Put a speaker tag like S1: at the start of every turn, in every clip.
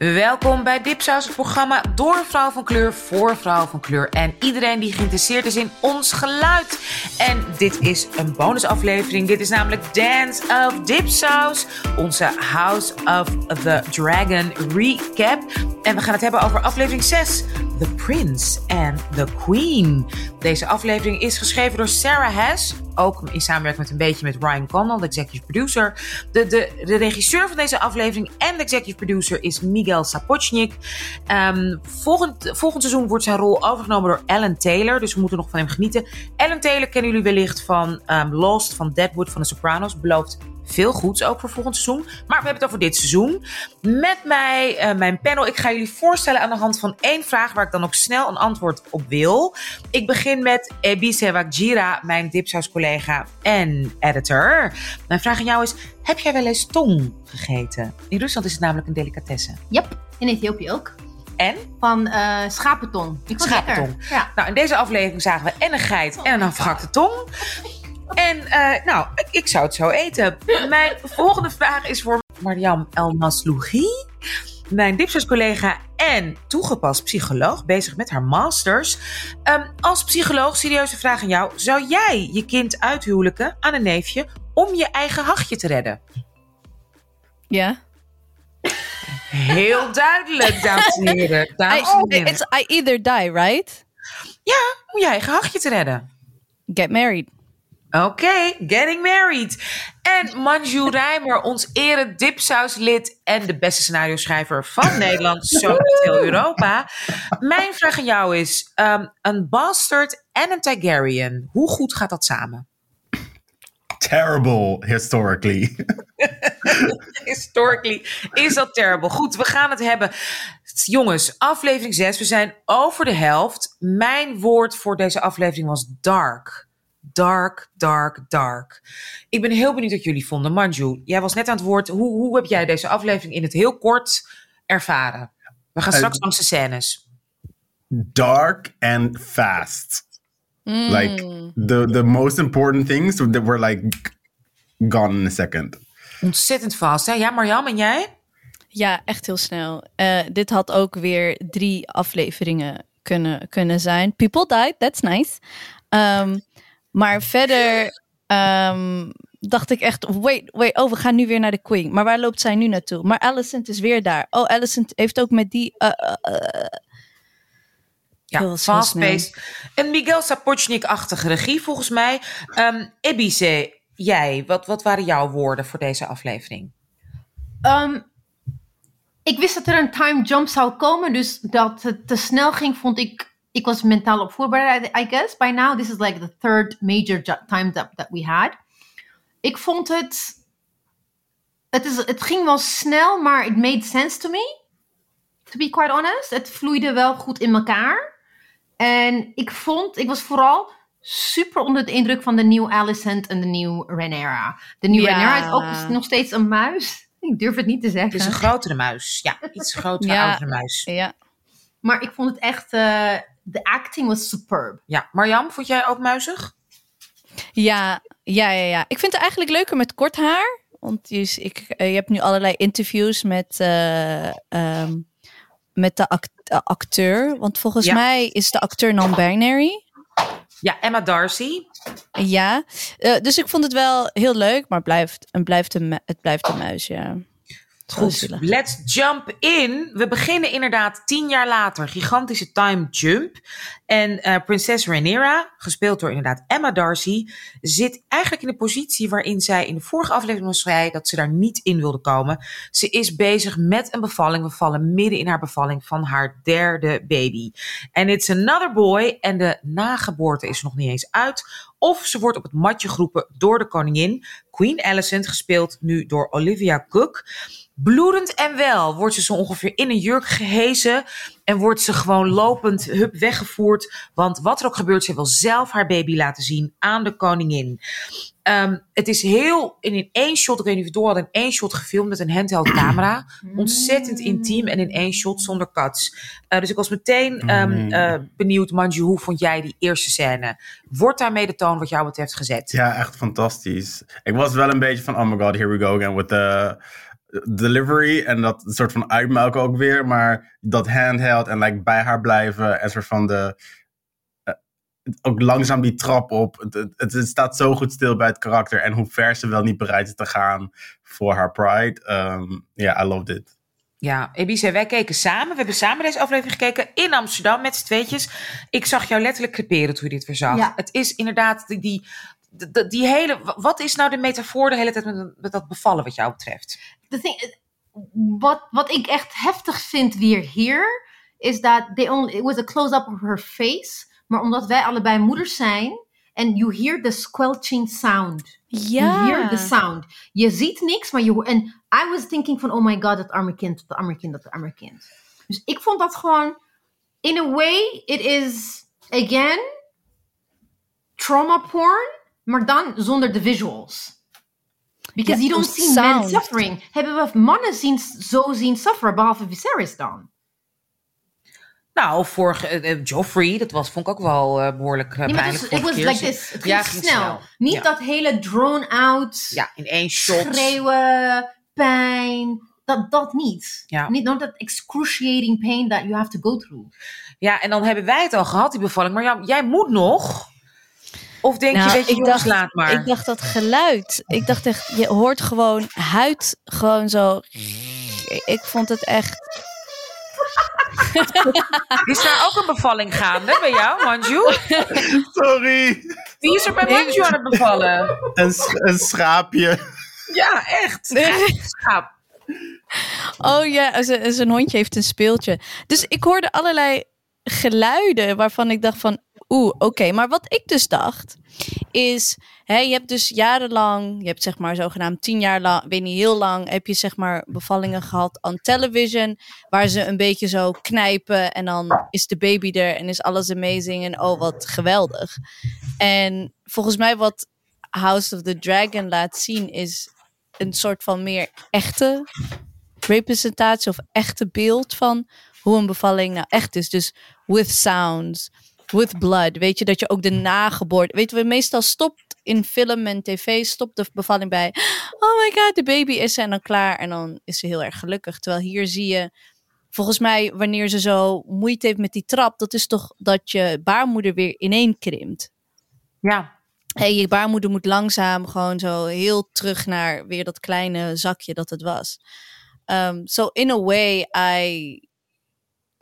S1: Welkom bij Dipsaus, het programma door vrouw van kleur voor vrouw van kleur. En iedereen die geïnteresseerd is in ons geluid. En dit is een bonusaflevering. Dit is namelijk Dance of Dipsaus, onze House of the Dragon recap. En we gaan het hebben over aflevering 6, The Prince and the Queen. Deze aflevering is geschreven door Sarah Hess ook in samenwerking met een beetje met Ryan Condal, de executive producer. De, de, de regisseur van deze aflevering en de executive producer is Miguel Sapochnik. Um, volgend, volgend seizoen wordt zijn rol overgenomen door Alan Taylor, dus we moeten nog van hem genieten. Alan Taylor kennen jullie wellicht van um, Lost, van Deadwood, van The Sopranos. Belooft veel goeds ook voor volgend seizoen. Maar we hebben het over dit seizoen. Met mij, uh, mijn panel. Ik ga jullie voorstellen aan de hand van één vraag waar ik dan ook snel een antwoord op wil. Ik begin met Ebise Wakjira, mijn Dipsaus collega en editor. Mijn vraag aan jou is: heb jij wel eens tong gegeten? In Rusland is het namelijk een delicatesse.
S2: Yep, in Ethiopië ook.
S1: En?
S2: Van uh, schapentong.
S1: Ik schapentong. Ja. Nou, in deze aflevering zagen we en een geit en een afgehakte tong. En uh, nou, ik zou het zo eten. Mijn volgende vraag is voor Mariam El Maslougi. Mijn dipsers-collega en toegepast psycholoog, bezig met haar masters. Um, als psycholoog, serieuze vraag aan jou. Zou jij je kind uithuwelijken aan een neefje om je eigen hachje te redden?
S3: Ja.
S1: Heel duidelijk, dames en heren.
S3: I, it's, I either die, right?
S1: Ja, om je eigen hachje te redden.
S3: Get married.
S1: Oké, okay, getting married. En Manju Rijmer, ons ere dipsauslid en de beste scenario schrijver van Nederland, zo heel Europa. Mijn vraag aan jou is, um, een bastard en een Targaryen, hoe goed gaat dat samen?
S4: Terrible, historically.
S1: historically is dat terrible. Goed, we gaan het hebben. Jongens, aflevering 6, we zijn over de helft. Mijn woord voor deze aflevering was dark dark, dark, dark. Ik ben heel benieuwd wat jullie vonden. Manju, jij was net aan het woord. Hoe, hoe heb jij deze aflevering in het heel kort ervaren? We gaan straks uh, langs de scènes.
S4: Dark and fast. Mm. Like the, the most important things that were like gone in a second.
S1: Ontzettend vast, hè? Ja, Marjam, en jij?
S3: Ja, echt heel snel. Uh, dit had ook weer drie afleveringen kunnen, kunnen zijn. People died, that's nice. Um, maar verder um, dacht ik echt, wait, wait, oh, we gaan nu weer naar de Queen. Maar waar loopt zij nu naartoe? Maar Alicent is weer daar. Oh, Alicent heeft ook met die... Uh, uh,
S1: ja, fast-paced. Een Miguel Sapochnik-achtige regie volgens mij. Um, jij, wat, wat waren jouw woorden voor deze aflevering?
S2: Um, ik wist dat er een time jump zou komen, dus dat het te snel ging, vond ik ik was mentaal op voorbereid, I guess. By now, this is like the third major time that, that we had. Ik vond het... Het, is, het ging wel snel, maar it made sense to me. To be quite honest. Het vloeide wel goed in elkaar. En ik vond... Ik was vooral super onder de indruk van de nieuwe Alicent en de nieuwe Renera. De nieuwe ja. Renera is ook nog steeds een muis. Ik durf het niet te zeggen. Het
S1: is een grotere muis. Ja, iets grotere, ja. oudere muis.
S3: Ja.
S2: Maar ik vond het echt... Uh, de acting was superb.
S1: Ja, Marjam, vond jij ook muizig?
S3: Ja, ja, ja, ja. Ik vind het eigenlijk leuker met kort haar. Want je, ik, eh, je hebt nu allerlei interviews met, uh, um, met de act acteur. Want volgens ja. mij is de acteur non-binary.
S1: Ja, Emma Darcy.
S3: Ja, uh, dus ik vond het wel heel leuk, maar het blijft, het blijft, een, het blijft een muis, ja.
S1: Goed, let's jump in. We beginnen inderdaad tien jaar later. Gigantische time jump. En uh, prinses Rhaenyra, gespeeld door inderdaad Emma Darcy, zit eigenlijk in de positie waarin zij in de vorige aflevering was zei dat ze daar niet in wilde komen. Ze is bezig met een bevalling. We vallen midden in haar bevalling van haar derde baby. En it's another boy. En de nageboorte is nog niet eens uit. Of ze wordt op het matje geroepen door de koningin. Queen Alicent, gespeeld nu door Olivia Cook. Bloedend en wel wordt ze zo ongeveer in een jurk gehezen. En wordt ze gewoon lopend hup weggevoerd. Want wat er ook gebeurt, ze wil zelf haar baby laten zien aan de koningin. Um, het is heel in één shot, ik weet niet of je door had, in één shot gefilmd met een handheld camera. Ontzettend intiem en in één shot zonder cuts. Uh, dus ik was meteen um, uh, benieuwd, Manju, hoe vond jij die eerste scène? Wordt daarmee de toon wat jou betreft gezet?
S4: Ja, echt fantastisch. Ik was wel een beetje van, oh my god, here we go again with the delivery en dat soort van uitmelken ook weer. Maar dat handheld en like, bij haar blijven en soort van de ook langzaam die trap op. Het, het, staat zo goed stil bij het karakter. En hoe ver ze wel niet bereid is te gaan voor haar pride. Ehm, ja, um, I loved it.
S1: Ja, Ebice, wij keken samen. We hebben samen deze aflevering gekeken in Amsterdam met z'n tweetjes. Ik zag jou letterlijk creperen toen je dit weer zag. Ja. Het is inderdaad die, die, die, hele... Wat is nou de metafoor de hele tijd met, met dat bevallen wat jou betreft?
S2: Thing, wat, wat ik echt heftig vind weer hier... is dat they only, it was a close-up of her face... Maar omdat wij allebei moeders zijn en you hear the squelching sound.
S3: Ja.
S2: You hear the sound. Je ziet niks, maar je En I was thinking van, oh my god, dat arme kind, dat arme kind, dat arme kind. Dus ik vond dat gewoon, in a way, it is, again, trauma porn, maar dan zonder de visuals. Because you don't see men suffering. Hebben we mannen zien, zo zien sufferen, behalve Viserys dan?
S1: Nou, vorige uh, Joffrey, dat was, vond ik ook wel uh, behoorlijk uh, pijnlijk.
S2: Het was like this. Het ja, ging snel. snel. Niet ja. dat hele drone-out.
S1: Ja, in één shot.
S2: Schreeuwen, pijn. Dat, dat niet. Ja. Niet that excruciating pain that you have to go through.
S1: Ja, en dan hebben wij het al gehad, die bevalling. Maar ja, jij moet nog. Of denk nou, je, weet je, ik dacht, laat maar.
S3: Ik dacht dat geluid. Ik dacht echt, je hoort gewoon huid gewoon zo. Ik vond het echt
S1: is daar ook een bevalling gaande bij jou, Manju?
S4: Sorry.
S1: Wie is er bij Manju aan het bevallen?
S4: Een, een schaapje.
S1: Ja, echt. Schaap.
S3: Oh ja, zijn hondje heeft een speeltje. Dus ik hoorde allerlei geluiden waarvan ik dacht van, oeh, oké. Maar wat ik dus dacht, is, hè, je hebt dus jarenlang, je hebt zeg maar zogenaamd tien jaar lang, weet niet heel lang, heb je zeg maar bevallingen gehad aan television, waar ze een beetje zo knijpen en dan is de baby er en is alles amazing en oh wat geweldig. En volgens mij wat House of the Dragon laat zien is een soort van meer echte representatie of echte beeld van hoe een bevalling nou echt is. Dus with sounds, with blood. Weet je, dat je ook de nageboorte... Weet we, meestal stopt in film en tv, stopt de bevalling bij... Oh my god, de baby is en dan klaar. En dan is ze heel erg gelukkig. Terwijl hier zie je... Volgens mij, wanneer ze zo moeite heeft met die trap... dat is toch dat je baarmoeder weer ineen krimpt.
S1: Ja.
S3: Hey, je baarmoeder moet langzaam gewoon zo heel terug naar weer dat kleine zakje dat het was. Um, so in a way, I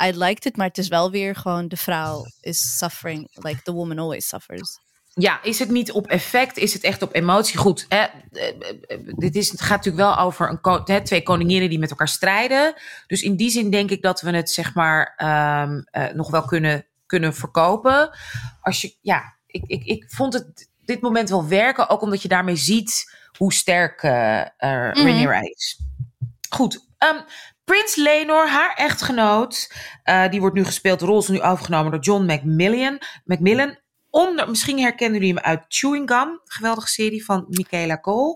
S3: I liked it, maar het is wel weer gewoon de vrouw is suffering, like the woman always suffers.
S1: Ja, is het niet op effect? Is het echt op emotie? Goed, hè? Eh, eh, eh, dit is, het gaat natuurlijk wel over een, hè, twee koninginnen die met elkaar strijden. Dus in die zin denk ik dat we het zeg maar um, uh, nog wel kunnen, kunnen verkopen. Als je, ja, ik, ik, ik vond het dit moment wel werken, ook omdat je daarmee ziet hoe sterk uh, uh, mm -hmm. is. Goed, um, Prins Lenor, haar echtgenoot, uh, die wordt nu gespeeld, de rol is nu overgenomen door John. Macmillan. Onder, misschien herkennen jullie hem uit Chewing Gum, geweldige serie van Michaela Cole.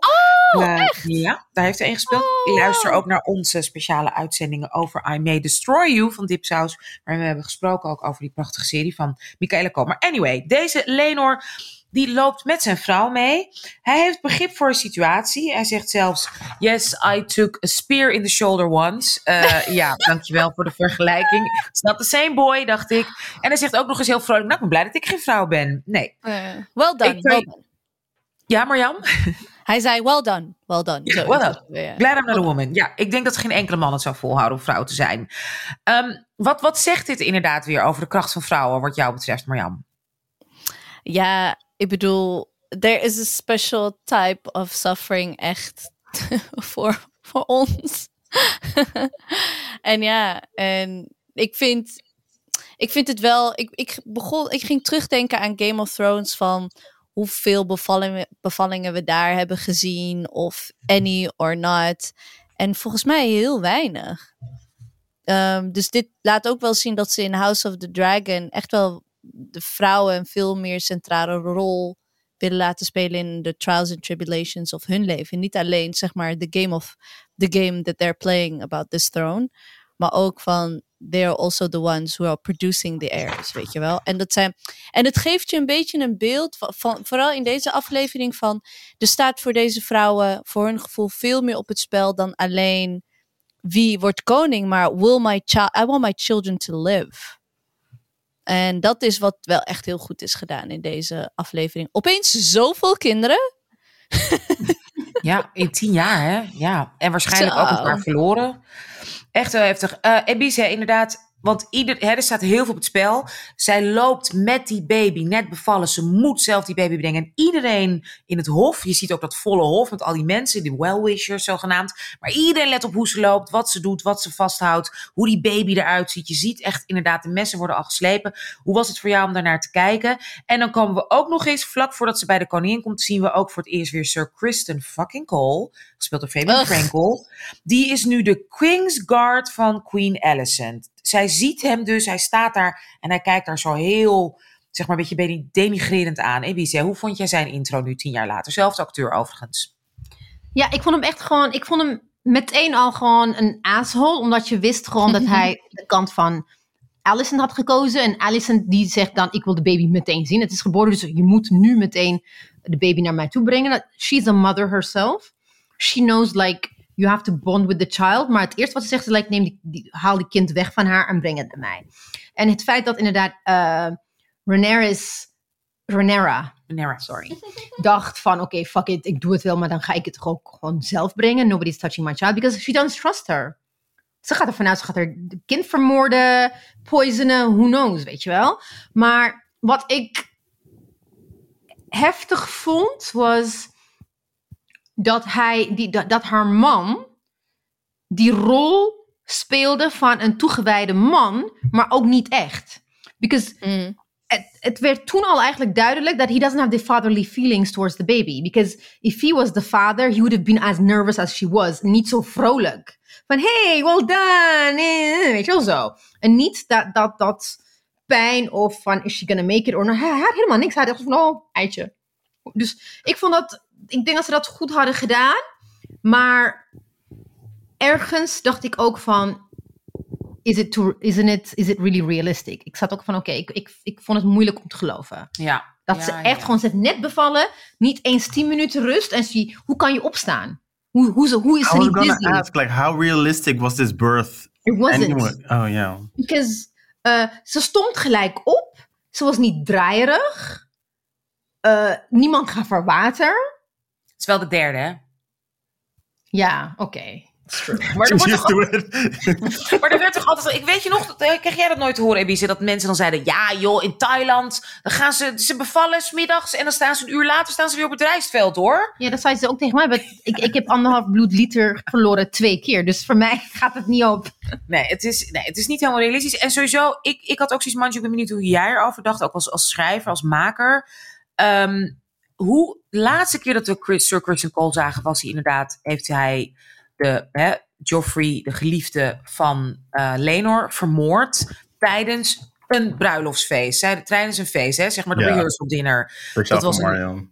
S3: Oh, uh, echt?
S1: Ja, daar heeft hij in gespeeld. Oh. Luister ook naar onze speciale uitzendingen over I May Destroy You van Dipsaus. Waar we hebben gesproken ook over die prachtige serie van Michaela Cole. Maar anyway, deze Lenor die loopt met zijn vrouw mee. Hij heeft begrip voor de situatie. Hij zegt zelfs: Yes, I took a spear in the shoulder once. Uh, ja, dankjewel voor de vergelijking. It's not the same boy, dacht ik. En hij zegt ook nog eens heel vrolijk: Nou, ik ben blij dat ik geen vrouw ben. Nee.
S3: Uh, well done. Ik, well done.
S1: Ja, Marjam?
S3: Hij zei, well done, well done.
S1: Zo, well done. Yeah. Glad I'm not a woman. Ja, ik denk dat geen enkele man het zou volhouden om vrouw te zijn. Um, wat, wat zegt dit inderdaad weer over de kracht van vrouwen, wat jou betreft, Marjam?
S3: Ja, ik bedoel, there is a special type of suffering echt voor, voor ons. en ja, en ik vind, ik vind het wel. Ik, ik, begon, ik ging terugdenken aan Game of Thrones van hoeveel bevallingen, bevallingen we daar hebben gezien, of any or not. En volgens mij heel weinig. Um, dus dit laat ook wel zien dat ze in House of the Dragon echt wel de vrouwen een veel meer centrale rol willen laten spelen in de trials and tribulations of hun leven. Niet alleen zeg maar the game of the game that they're playing about this throne. maar ook van they are also the ones who are producing the heirs, weet je wel. En, dat zijn, en het geeft je een beetje een beeld, van, van, vooral in deze aflevering, van er staat voor deze vrouwen voor hun gevoel veel meer op het spel dan alleen wie wordt koning, maar will my child, I want my children to live. En dat is wat wel echt heel goed is gedaan in deze aflevering. Opeens zoveel kinderen.
S1: Ja, in tien jaar, hè? Ja. En waarschijnlijk ook
S3: Zo.
S1: elkaar verloren. Echt heel heftig. Eh Ebice, inderdaad. Want ieder, hè, er staat heel veel op het spel. Zij loopt met die baby, net bevallen. Ze moet zelf die baby brengen. En iedereen in het hof, je ziet ook dat volle hof met al die mensen, die well-wishers zogenaamd. Maar iedereen let op hoe ze loopt, wat ze doet, wat ze vasthoudt, hoe die baby eruit ziet. Je ziet echt inderdaad, de messen worden al geslepen. Hoe was het voor jou om daarnaar te kijken? En dan komen we ook nog eens, vlak voordat ze bij de koningin komt, zien we ook voor het eerst weer Sir Kristen fucking Cole, gespeeld door Fabian. Frankel. Die is nu de Queen's Guard van Queen Alicent. Zij ziet hem dus, hij staat daar en hij kijkt daar zo heel, zeg maar, een beetje denigrerend aan. Ebice, hoe vond jij zijn intro nu tien jaar later? Zelfde acteur overigens.
S2: Ja, ik vond hem echt gewoon. Ik vond hem meteen al gewoon een asshole. Omdat je wist gewoon dat hij de kant van Allison had gekozen. En Allison die zegt dan: Ik wil de baby meteen zien. Het is geboren, dus je moet nu meteen de baby naar mij toe brengen. She's a mother herself. She knows, like, you have to bond with the child. Maar het eerste wat ze zegt is: like, neem die, die, haal die kind weg van haar en breng het naar mij. En het feit dat inderdaad uh, Rhaenyra's. Rhaenyra,
S1: Nera, sorry.
S2: dacht van oké, fuck it, ik doe het wel, maar dan ga ik het gewoon, gewoon zelf brengen. Nobody's touching my child because she doesn't trust her. Ze gaat ervan uit, ze gaat haar kind vermoorden, poisonen, who knows, weet je wel. Maar wat ik heftig vond, was dat hij, die, dat, dat haar man die rol speelde van een toegewijde man, maar ook niet echt. Because
S3: Mm.
S2: het, het werd toen al eigenlijk duidelijk dat he doesn't have the fatherly feelings towards the baby. Because if he was the father, he would have been as nervous as she was. Niet zo vrolijk. Van, hey, well done. eh, Weet je wel zo. En niet dat, dat, dat pijn of van, is she gonna make it or. Hij hij had helemaal niks. Hij dacht van, oh, eitje. Dus ik vond dat, ik denk dat ze dat goed hadden gedaan. Maar ergens dacht ik ook van, is it, too, isn't it, is it really realistic? Ik zat ook van, oké, ik, ik, ik vond het moeilijk om te geloven.
S1: Ja.
S2: Dat
S1: Ja,
S2: ze echt
S1: ja.
S2: gewoon, ze heeft net bevallen, niet eens 10 minuten rust. En ze, hoe kan je opstaan? Hoe, hoe, ze, hoe is ze niet dizzy?
S4: ask, like, how realistic was this birth?
S2: It wasn't.
S4: Anyway, oh yeah.
S2: Because uh, ze stond gelijk op. Ze was niet draaierig. Uh, niemand gaf haar water.
S1: Is wel de derde, hè?
S2: Ja, oké.
S1: Maar er, wordt toch, maar er werd toch altijd... Ik weet je nog, eh, kreeg jij dat nooit te horen, Ebice? Dat mensen dan zeiden, ja joh, in Thailand, dan gaan ze, ze bevallen smiddags en dan staan ze een uur later staan ze weer op het rijstveld, hoor.
S2: Ja, dat zei ze ook tegen mij. maar Ik, ik heb anderhalf bloedliter verloren twee keer. Dus voor mij gaat het niet op.
S1: Nee, het is, nee, het is niet helemaal realistisch. En sowieso, ik, ik had ook zoiets, Manju, ik ben benieuwd hoe jij erover dacht. Ook als, als schrijver, als maker. Ehm, hoe, de laatste keer dat we Chris, Sir Christian Cole zagen, was hij inderdaad, heeft hij de, hè, Joffrey, de geliefde van eh Lenor, vermoord tijdens een bruiloftsfeest. Zij- Tijdens een feest, hè, zeg maar de
S4: Ja.
S1: rehearsal dinner.
S4: Dat
S1: was een-
S4: Marion.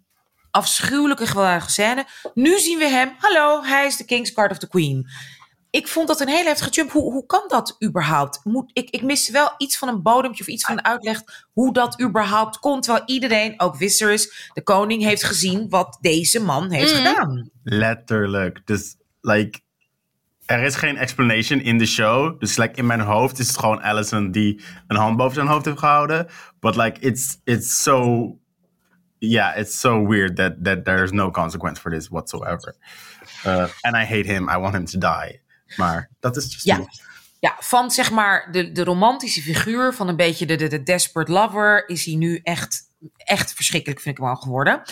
S1: Afschuwelijke gewelddadige scène. Nu zien we hem, hallo, hij is de King's Guard of the Queen. Ik vond dat een hele heftige jump. Hoe, hoe kan dat überhaupt? Moet, ik, ik miste wel iets van een bodempje of iets van een uitleg hoe dat überhaupt komt. Terwijl iedereen, ook Viserys, de koning, heeft gezien wat deze man heeft
S3: Mhm.
S1: gedaan.
S4: Letterlijk. Dus, like, er is geen explanation in de show. Dus, like, in mijn hoofd is het gewoon Allison die een hand boven zijn hoofd heeft gehouden. But, like, it's, it's so... Yeah, it's so weird that, that there's no consequence for this whatsoever. Uh, and I hate him. I want him to die. Maar dat is just
S1: Ja. Ja, van zeg maar de, de romantische figuur, van een beetje de, de, de desperate lover, is hij nu echt, echt verschrikkelijk, vind ik hem al geworden.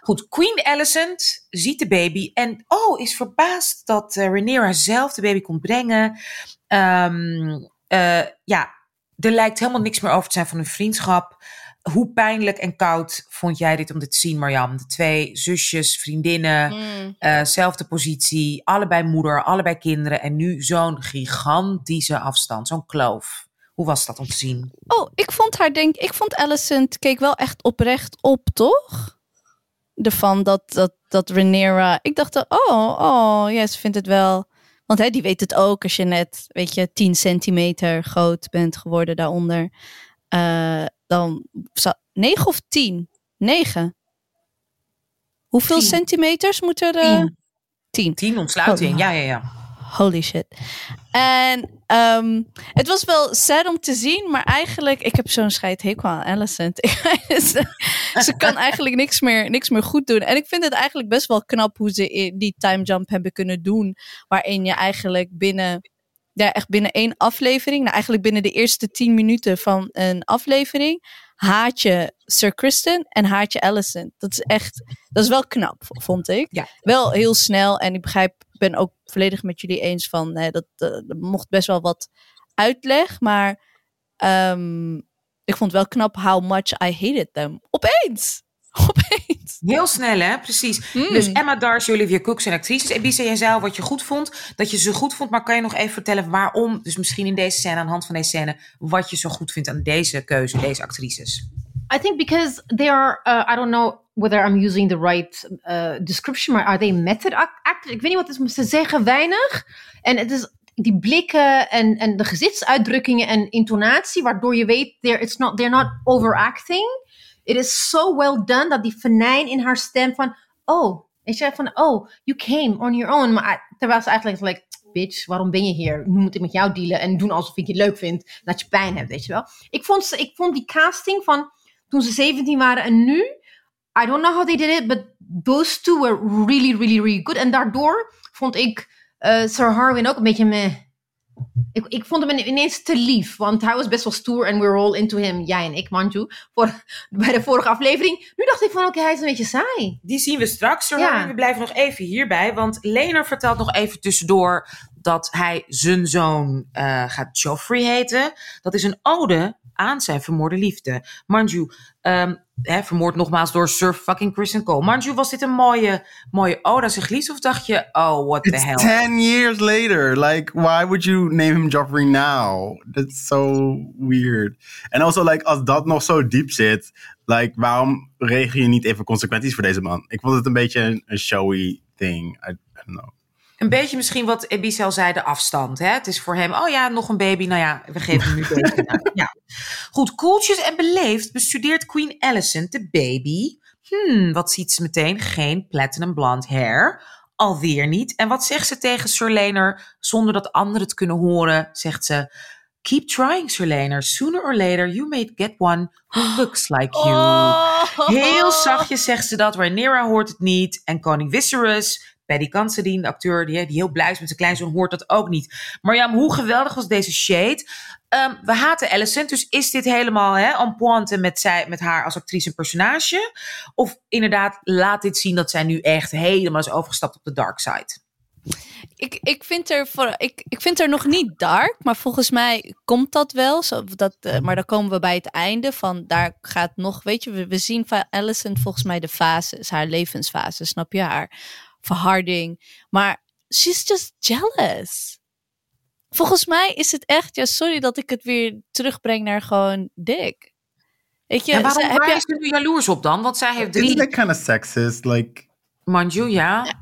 S1: Goed, Queen Alicent ziet de baby en oh, is verbaasd dat Rhaenyra zelf de baby komt brengen. Ehm, eh, ja, er lijkt helemaal niks meer over te zijn van hun vriendschap. Hoe pijnlijk en koud vond jij dit om dit te zien, Marjam? De twee zusjes, vriendinnen,
S3: Mm.
S1: eh, zelfde positie, allebei moeder, allebei kinderen en nu zo'n gigantische afstand, zo'n kloof. Hoe was dat om te zien?
S3: Oh, ik vond haar denk ik vond Alicent keek wel echt oprecht op, toch? Ervan dat dat dat Rhaenyra. Ik dacht, oh, oh, ja, ze vindt het wel. Want hè, die weet het ook als je net, weet je, 10 centimeter groot bent geworden daaronder. Uh, dan 9 of 10? 9. Hoeveel centimeters moet er? Uh, 10.
S1: 10 ontsluiting,
S3: Oh.
S1: ja, ja, ja.
S3: Holy shit. En ehm, het was wel sad om te zien, maar eigenlijk, ik heb zo'n scheid hekel aan Alicent. ze, kan eigenlijk niks meer, niks meer goed doen. En ik vind het eigenlijk best wel knap hoe ze die time jump hebben kunnen doen. Waarin je eigenlijk binnen, ja, echt binnen één aflevering, nou eigenlijk binnen de eerste tien minuten van een aflevering, haat je Sir Kristen en haat je Alicent. Dat is echt, dat is wel knap, vond ik.
S1: Ja.
S3: Wel heel snel en ik begrijp, ben ook volledig met jullie eens van, hè, dat, eh, mocht best wel wat uitleg, maar ehm, ik vond wel knap how much I hated them. Opeens! Opeens!
S1: Heel snel, hè? Precies.
S3: Mm.
S1: Dus Emma Darcy, Olivia Cook zijn actrices. Ebise, jij zei al wat je goed vond. Dat je ze goed vond. Maar kan je nog even vertellen waarom? Dus misschien in deze scène, aan de hand van deze scène... wat je zo goed vindt aan deze keuze, deze actrices.
S2: I think because they are, uh, I don't know whether I'm using the right uh, description, maar are they method act- actors? Ik weet niet wat het is, ze zeggen weinig. En het is die blikken en, en de gezichtsuitdrukkingen en intonatie, waardoor je weet, they're, it's not, they're not overacting. It is so well done dat die venijn in haar stem van, oh, weet je, van, oh, you came on your own. Maar terwijl ze eigenlijk like, bitch, waarom ben je hier? Nu moet ik met jou dealen en doen alsof ik je leuk vind, dat je pijn hebt, weet je wel. Ik vond, ik vond die casting van toen ze 17 waren en nu, I don't know how they did it, but those two were really, really, really good. En daardoor vond ik eh, Sir Harwin ook een beetje meh. Ik, ik vond hem ineens te lief, want hij was best wel stoer en we were all into him, jij en ik, Manju, voor, bij de vorige aflevering. Nu dacht ik van, oké, hij is een beetje saai.
S1: Die zien we straks.
S2: Ja.
S1: We blijven nog even hierbij. Want Lener vertelt nog even tussendoor... dat hij zijn zoon eh, gaat Joffrey heten. Dat is een ode aan zijn vermoorde liefde. Manju, ehm, hè, vermoord nogmaals door Sir fucking Kristen Cole. Manju, was dit een mooie, mooie ode aan geliefde? Of dacht je, oh, what the
S4: It's
S1: hell?
S4: 10 years later. Like, why would you name him Joffrey now? That's so weird. En also, like, als dat nog zo diep zit, like, waarom regel je niet even consequenties voor deze man? Ik vond het een beetje een, een showy thing. I, I don't know.
S1: Een beetje misschien wat Ebise al zei, de afstand. Hè? Het is voor hem, oh ja, nog een baby. Nou ja, we geven hem nu deze. naam. ja. Goed, koeltjes en beleefd bestudeert Queen Alicent de baby. Hmm, wat ziet ze meteen? Geen platinum blonde hair. Alweer niet. En wat zegt ze tegen Sir Lener? Zonder dat anderen het kunnen horen, zegt ze... Keep trying, Sir Lener. Sooner or later, you may get one who looks like you.
S3: Oh.
S1: Heel zachtjes zegt ze dat. Rhaenyra hoort het niet. En koning Viserys, Paddy Considine, de acteur die, die heel blij is met zijn kleinzoon, hoort dat ook niet. Marjam, hoe geweldig was deze shade? Ehm, we haten Alicent, dus is dit helemaal hè, on pointe met, zij, met haar als actrice en personage? Of inderdaad, laat dit zien dat zij nu echt helemaal is overgestapt op de dark side?
S3: ik, ik, vind er voor, ik, ik vind er nog niet dark, maar volgens mij komt dat wel. Zo, dat, eh, maar dan komen we bij het einde van daar gaat nog, weet je, we, zien van Alicent volgens mij de fases, haar levensfase, snap je? Haar verharding. Maar she's just jealous. Volgens mij is het echt, ja, sorry dat ik het weer terugbreng naar gewoon dik. Weet je,
S1: en waarom
S3: heb
S1: waar
S3: je,
S1: is ze nu jaloers op dan? Want zij heeft
S4: Isn't
S1: drie...
S4: that kind of sexist? Like,
S1: Manju, ja.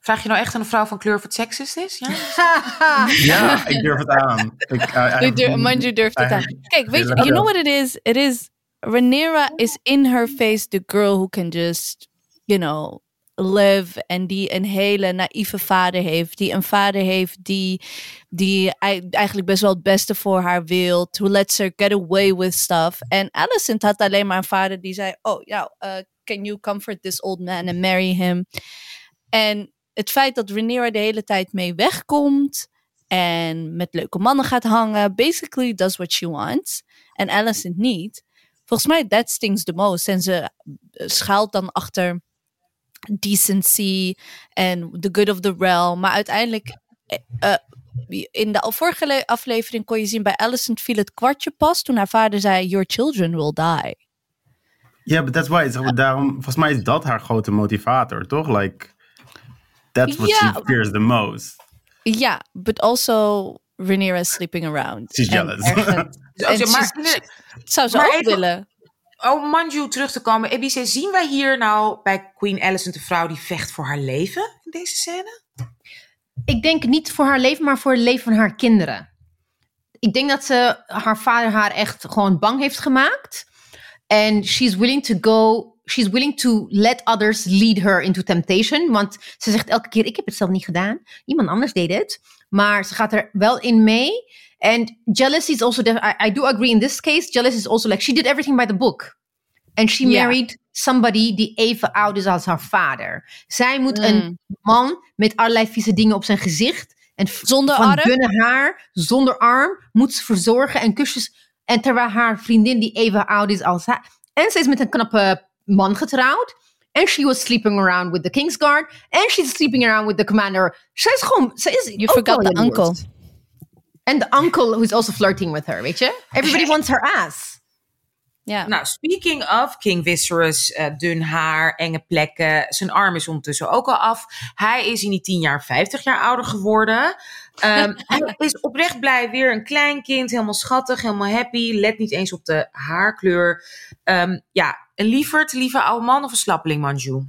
S1: Vraag je nou echt aan een vrouw van kleur of het seksist is? Ja?
S4: ja, ik durf het aan. Ik, I- I-
S3: Ik durf- Manju durft het
S4: I-
S3: aan. Kijk, weet je, you know what it is? It is, Rhaenyra is in her face the girl who can just, you know, live. En die een hele naïeve vader heeft. Die een vader heeft die, die ei- eigenlijk best wel het beste voor haar wil. Who lets her get away with stuff. En Alicent had alleen maar een vader die zei, oh ja, uh, can you comfort this old man and marry him? En het feit dat Rhaenyra de hele tijd mee wegkomt en met leuke mannen gaat hangen, basically does what she wants. En Alicent niet. Volgens mij that stings the most. En ze eh, schuilt dan achter decency en the good of the realm. Maar uiteindelijk, eh, eh, in de vorige le- aflevering kon je zien bij Alicent viel het kwartje pas toen haar vader zei, your children will die.
S4: Ja, but that's why. Zeg, daarom, volgens mij is dat haar grote motivator, toch? Like, that's what she fears the most.
S3: Ja, but also Rhaenyra is sleeping around.
S4: She's jealous.
S3: ergens- en
S1: maar,
S3: she's- zou ze
S1: maar
S3: ook
S1: even-
S3: willen.
S1: Oh, Manju, terug te komen. Ebice, zien wij hier nou bij Queen Alicent een vrouw die vecht voor haar leven in deze scène?
S2: ik denk niet voor haar leven, maar voor het leven van haar kinderen. Ik denk dat ze haar vader haar echt gewoon bang heeft gemaakt. En she's willing to go. She's willing to let others lead her into temptation. Want ze zegt elke keer: Ik heb het zelf niet gedaan. Iemand anders deed het. Maar ze gaat er wel in mee. And jealousy is also. I, I do agree in this case. Jealousy is also like she did everything by the book. And she married somebody die even oud is als haar vader. Zij moet
S3: Mm.
S2: een man met allerlei vieze dingen op zijn gezicht. En
S3: Zonder
S2: van
S3: arm?
S2: dunne haar, zonder arm, moet ze verzorgen en kusjes. En terwijl haar vriendin die even oud is als haar. En ze is met een knappe man getrouwd. En she was sleeping around with the Kingsguard. En she's sleeping around with the commander. Ze is gewoon... Ze is
S3: You forgot the uncle.
S2: En de uncle who's also flirting with her, weet je? Everybody wants her ass.
S3: Ja.
S1: Nou, speaking of King Viserys, eh, dun haar, enge plekken. Zijn arm is ondertussen ook al af. Hij is in die tien jaar 50 jaar ouder geworden. Ehm, hij is oprecht blij. Weer een klein kind, helemaal schattig, helemaal happy. Let niet eens op de haarkleur. Ehm, ja, een lieverd, lieve oude man of een slappeling, Manju?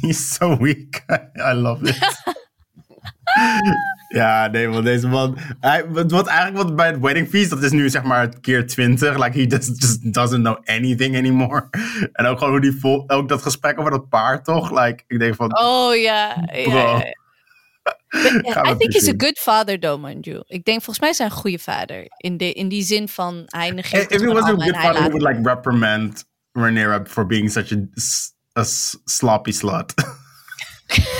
S4: He's so weak. I love it. ja, nee, want deze man. Hij, wat, eigenlijk wat bij het wedding feast, dat is nu zeg maar keer 20. Like he just, just doesn't know anything anymore. en ook gewoon hoe die vol, ook dat gesprek over dat paard toch? Like, ik denk van.
S3: Oh ja.
S4: Bro.
S3: I think he's a good father though, Manju. Ik denk volgens mij hij een goede vader. In, de, in die zin van hij negeert
S4: If he was a good father, he would like reprimand Rhaenyra for being such a, a sloppy slut.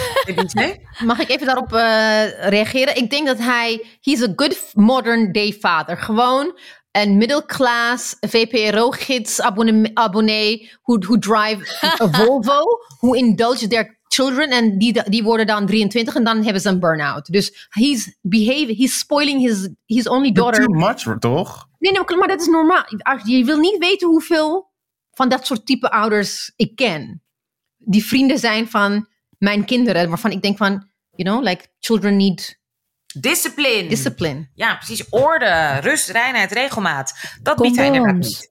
S2: Mag ik even daarop eh, reageren? Ik denk dat hij, he's a good modern day father. Gewoon een middelklas VPRO-gids abonnee, abonnee who, who drive a Volvo, who indulge their children en die, die worden dan 23 en dan hebben ze een burn-out. Dus he's behaving, he's spoiling his, his only daughter.
S4: Too much, toch?
S2: Nee, nee, maar dat is normaal. Je wil niet weten hoeveel van dat soort type ouders ik ken. Die vrienden zijn van mijn kinderen, waarvan ik denk van, you know, like children need
S1: Discipline.
S2: discipline.
S1: Ja, precies. Orde, rust, reinheid, regelmaat. Dat biedt hij inderdaad niet.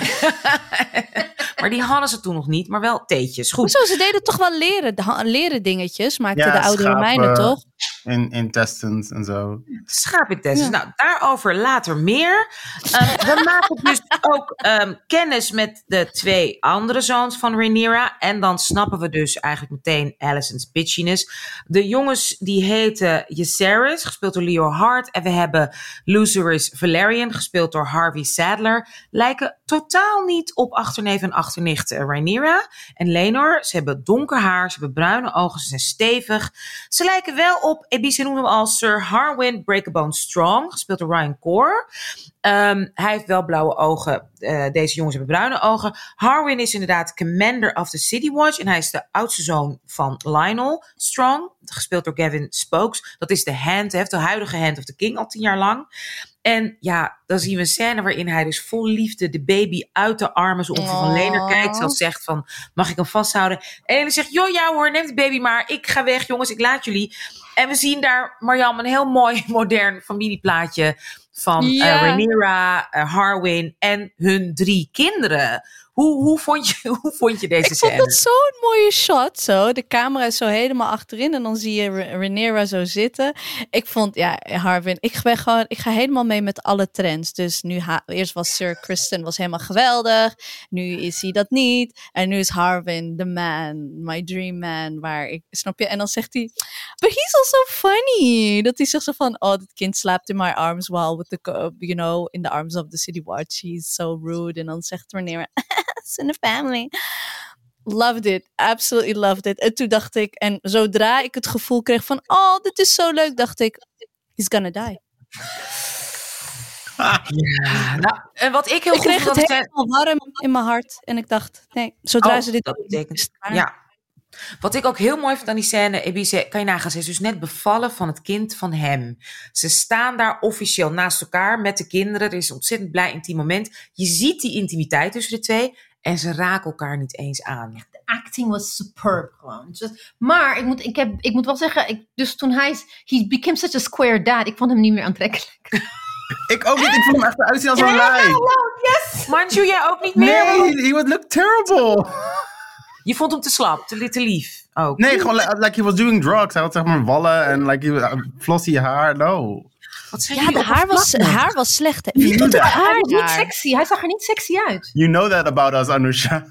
S1: maar die hadden ze toen nog niet, maar wel theetjes. Goed.
S3: Hoezo? Ze deden toch wel leren, leren dingetjes, maakten
S4: Ja,
S3: de oude
S4: schapen.
S3: Romeinen toch?
S4: In intestines en zo.
S1: Schaapintestines. Nou, daarover later meer. Ehm, we maken dus ook ehm, kennis met de twee andere zoons van Rhaenyra. En dan snappen we dus eigenlijk meteen Alicent's bitchiness. De jongens die heten Jacaerys, gespeeld door Leo Hart. En we hebben Lucerys Valerian, gespeeld door Harvey Sadler. Lijken totaal niet op achterneef en achternicht eh, Rhaenyra en Lenor. Ze hebben donker haar, ze hebben bruine ogen, ze zijn stevig. Ze lijken wel op, Ebice noemt hem al Sir Harwin Breakabone Strong, gespeeld door Ryan Core. Ehm, hij heeft wel blauwe ogen. Eh, deze jongens hebben bruine ogen. Harwin is inderdaad commander of the City Watch. En hij is de oudste zoon van Lionel Strong. Gespeeld door Gavin Spokes. Dat is de hand, hè, de huidige hand of the king al tien jaar lang. En ja, dan zien we een scène waarin hij dus vol liefde de baby uit de armen zo ongeveer van
S3: Oh.
S1: Lener kijkt. Zelfs zegt van, mag ik hem vasthouden? En Lener zegt, joh ja hoor, neem de baby maar. Ik ga weg jongens, ik laat jullie. En we zien daar, Marjam, een heel mooi modern familieplaatje van eh
S3: Ja.
S1: Rhaenyra, eh, Harwin en hun drie kinderen. Hoe, hoe, vond, je, hoe vond je deze
S3: Ik vond
S1: scène?
S3: dat zo'n mooie shot. Zo. De camera is zo helemaal achterin en dan zie je Ra- Rhaenyra zo zitten. Ik vond, ja, Harwin, ik ben gewoon, ik ga helemaal mee met alle trends. Dus nu, eerst was Sir Kristen was helemaal geweldig. Nu is hij dat niet. En nu is Harwin the man, my dream man. Waar ik, snap je? En dan zegt hij, but he's also funny. Dat hij zegt zo van, oh, dit kind slaapt in my arms while with the, you know, in the arms of the city watch. He's so rude. En dan zegt Rhaenyra, in the family. Loved it. Absolutely loved it. En toen dacht ik, en zodra ik het gevoel kreeg van, oh, dit is zo leuk, dacht ik, he's gonna die.
S1: Ja, nou, en wat ik heel
S3: ik
S1: goed
S3: kreeg het helemaal warm in mijn hart. En ik dacht, nee, zodra
S1: Oh,
S3: ze dit
S1: dat betekent-. Ja. Wat ik ook heel mooi vind aan die scène, Ebice, kan je nagaan, ze is dus net bevallen van het kind van hem. Ze staan daar officieel naast elkaar met de kinderen. Er is ontzettend blij intiem moment. Je ziet die intimiteit tussen de twee en ze raken elkaar niet eens aan.
S2: De acting was superb gewoon. Just- maar ik moet, ik, heb, ik moet wel zeggen, ik, dus toen hij, he became such a square dad, ik vond hem niet meer aantrekkelijk.
S4: Ik ook niet. Ik vond hem echt eruit zien als een lijk.
S2: yes!
S1: Manju, jij ook niet meer?
S4: Nee, he would look terrible.
S1: Je vond hem te slap, te, te lief. ook.
S4: Nee, gewoon li- like he was doing drugs. Hij had zeg maar wallen en like was- flossy haar. No.
S1: Wat zijn
S3: Ja, de haar was, haar was slecht. Hè? Wie doet
S2: Hij
S3: haar
S2: was niet sexy. Hij zag er niet sexy uit.
S4: You know that about us, Anusha.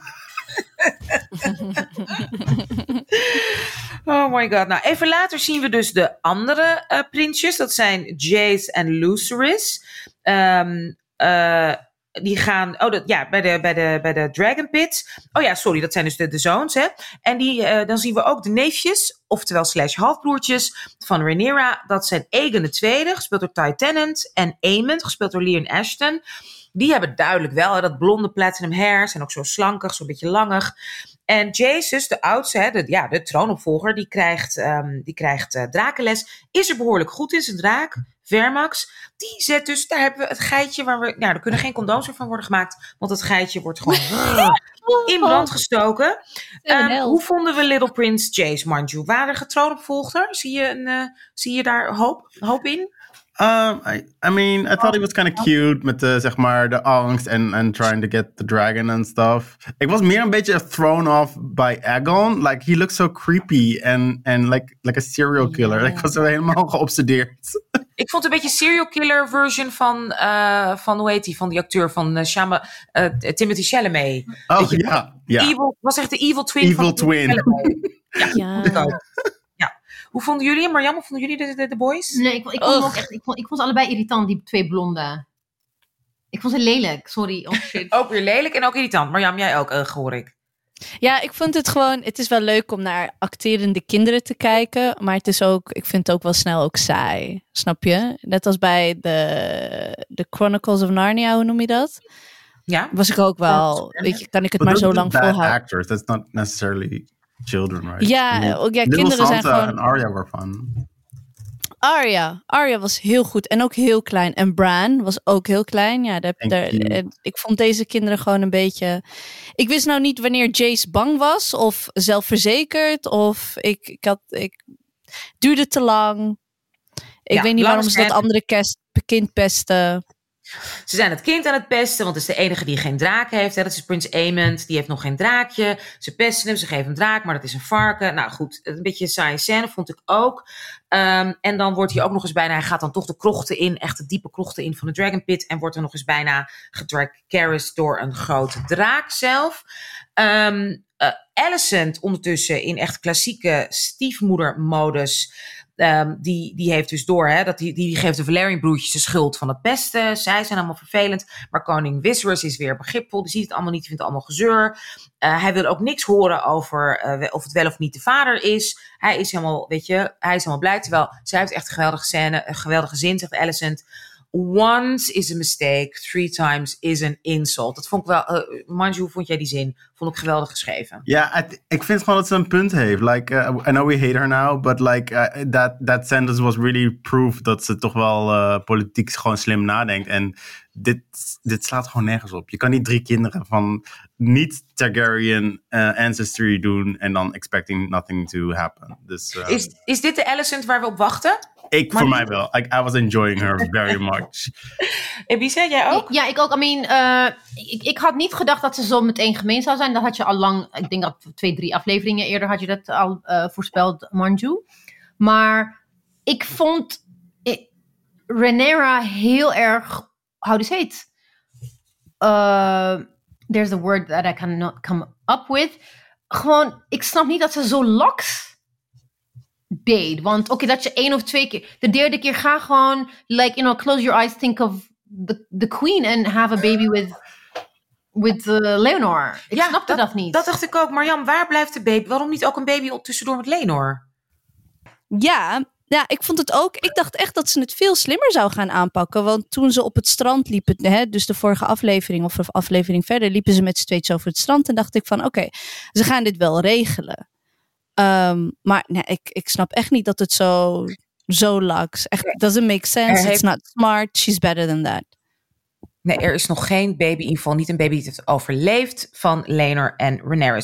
S1: Oh my god. Nou, even later zien we dus de andere eh, prinsjes. Dat zijn Jace en Lucerys. Ehm, eh, die gaan, oh dat, ja, bij de, bij, de, bij de Dragon Pit. Oh ja, sorry, dat zijn dus de, de zoons, hè. En die, eh, dan zien we ook de neefjes, oftewel slash halfbroertjes van Rhaenyra. Dat zijn Aegon II, gespeeld door Ty Tennant. En Aemond, gespeeld door Leon Ashton. Die hebben duidelijk wel hè, dat blonde platinum hair. Zijn ook zo slankig, zo'n beetje langig. En Jaces, de oudste, hè, de, ja, de troonopvolger, die krijgt, ehm, die krijgt eh, drakenles. Is er behoorlijk goed in zijn draak. Vermax. Die zet dus, daar hebben we het geitje waar we, nou, er kunnen geen condooms meer van worden gemaakt. Want het geitje wordt gewoon in brand gestoken. Ehm, hoe vonden we Little Prince Jace, Manju? Waren er troonopvolger? Zie je, een, eh, zie je daar hoop, hoop in?
S4: Um, I, I mean, I thought he was kind of cute met de, zeg maar, de angst en and trying to get the dragon and stuff. Ik was meer een beetje thrown off by Aegon. Like, he looks so creepy and, and like, like a serial killer. Ik was zo helemaal geobsedeerd.
S1: Ik vond het een beetje serial killer version van, eh, van hoe heet die, van die acteur van eh, Shama, eh, Timothy Chalamet.
S4: Oh,
S1: Weet je,
S4: ja. Ja.
S1: Evil, was echt de evil twin
S4: Evil
S1: van
S4: twin.
S1: Ja,
S3: Ja.
S1: vond ik ook. Ja. Hoe vonden jullie, Marjam, hoe vonden jullie de, de, de boys?
S2: Nee, ik, ik, vond hem ook echt, ik, vond, ik vond ze allebei irritant, die twee blonde. Ik vond ze lelijk, sorry. Oh shit.
S1: Ook weer lelijk en ook irritant. Marjam, jij ook, uh, hoor ik.
S3: Ja, ik vond het gewoon. Het is wel leuk om naar acterende kinderen te kijken. Maar het is ook. Ik vind het ook wel snel ook saai. Snap je? Net als bij de, de Chronicles of Narnia, hoe noem je dat?
S1: Ja?
S3: Was ik ook wel. Weet je, kan ik het
S4: But
S3: maar zo lang volhouden?
S4: actors. That's not necessarily children, right?
S3: Ja,
S4: I mean,
S3: ook, ja kinderen zijn gewoon.
S4: en Arya were fun.
S3: Arya. Arya was heel goed en ook heel klein. En Bran was ook heel klein. Ja, daar, daar- eh, ik vond deze kinderen gewoon een beetje. Ik wist nou niet wanneer Jace bang was of zelfverzekerd of ik, ik had. Ik duurde te lang. Ik
S1: Ja,
S3: weet niet waarom ze dat andere kerst, kind pesten.
S1: Ze zijn het kind aan het pesten, want het is de enige die geen draak heeft. Hè. Dat is Prins Aemond, die heeft nog geen draakje. Ze pesten hem, ze geven hem draak, maar dat is een varken. Nou goed, een beetje een saaie vond ik ook. Ehm, en dan wordt hij ook nog eens bijna, hij gaat dan toch de krochten in, echt de diepe krochten in van de Dragon Pit. En wordt er nog eens bijna gedragcarried door een grote draak zelf. Eh, Alicent ondertussen in echt klassieke stiefmoedermodus. Ehm, die, die heeft dus door, hè, dat die, die geeft de Valerian broertjes de schuld van het pesten. Zij zijn allemaal vervelend. Maar koning Viserys is weer begripvol. Die ziet het allemaal niet, vindt het allemaal gezeur. Eh, hij wil ook niks horen over eh, of het wel of niet de vader is. Hij is helemaal, weet je, hij is helemaal blij. Terwijl zij heeft echt een geweldige scène, een geweldige zin, zegt Alicent. Once is a mistake, three times is an insult. Dat vond ik wel, uh, Manju, hoe vond jij die zin? Vond ik geweldig geschreven.
S4: Ja, ik vind gewoon dat ze een punt heeft. Like, uh, I know we hate her now, but like uh, that, that sentence was really proof dat ze toch wel politiek gewoon slim nadenkt. En dit, dit slaat gewoon nergens op. Je kan niet drie kinderen van niet Targaryen uh, ancestry doen en dan expecting nothing to happen. Dus uh,
S1: Is, is dit de Alicent waar we op wachten?
S4: Ik
S1: maar
S4: voor mij wel. Like, I was enjoying her very much.
S1: Ebisa, jij ook?
S2: Ja, ik ook. I mean, eh, ik, ik had niet gedacht dat ze zo meteen gemeen zou zijn. Dat had je al lang, ik denk dat twee, drie afleveringen eerder had je dat al eh, voorspeld, Manju. Maar ik vond eh, Renera heel erg, how do you say it? Uh, there's a word that I cannot come up with. Gewoon, ik snap niet dat ze zo laks deed. Want oké, dat je één of twee keer. De derde keer ga gewoon, like, you know, close your eyes, think of the, the queen and have a baby with, with uh, Leonor. Ik
S1: Ja,
S2: snapte dat, niet.
S1: Dat dacht ik ook. Marjam, waar blijft de baby? Waarom niet ook een baby op- tussendoor met Lenor?
S3: Ja, ja, ik vond het ook. Ik dacht echt dat ze het veel slimmer zou gaan aanpakken. Want toen ze op het strand liepen, hè, dus de vorige aflevering of aflevering verder, liepen ze met z'n tweetjes over het strand. En dacht ik van oké, ze gaan dit wel regelen. Ehm, maar nee, ik, ik snap echt niet dat het zo, zo laks. Echt, doesn't make sense.
S1: Er
S3: It's
S1: heeft-
S3: not smart. She's better than that.
S1: Nee, er is nog geen baby, in ieder geval niet een baby die het heeft overleefd van Lenor en Rhaenyra.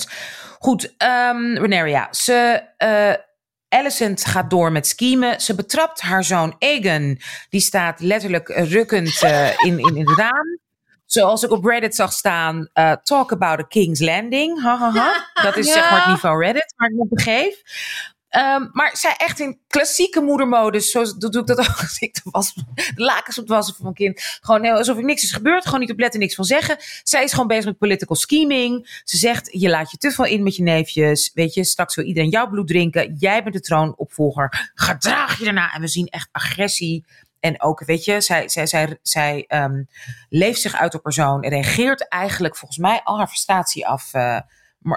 S1: Goed, um, Rhaenyra, ze... eh Alicent gaat door met schiemen. Ze betrapt haar zoon Aegon. Die staat letterlijk rukkend eh, in, in, in het raam. Zoals ik op Reddit zag staan, uh, talk about a King's Landing. Ha, ha, ha. Dat is zeg maar het niveau Reddit, waar ik me begeef. Um, maar zij echt in klassieke moedermodus, zoals doe ik dat ook als ik de, was, de lakens op het wassen van mijn kind. Gewoon heel, alsof er niks is gebeurd, gewoon niet op letten, niks van zeggen. Zij is gewoon bezig met political scheming. Ze zegt, je laat je te veel in met je neefjes. Weet je, straks wil iedereen jouw bloed drinken. Jij bent de troonopvolger. Gedraag je daarna. En we zien echt agressie. En ook, weet je, zij, zij, zij, zij um, leeft zich uit op persoon. En reageert eigenlijk volgens mij al haar frustratie af. Uh,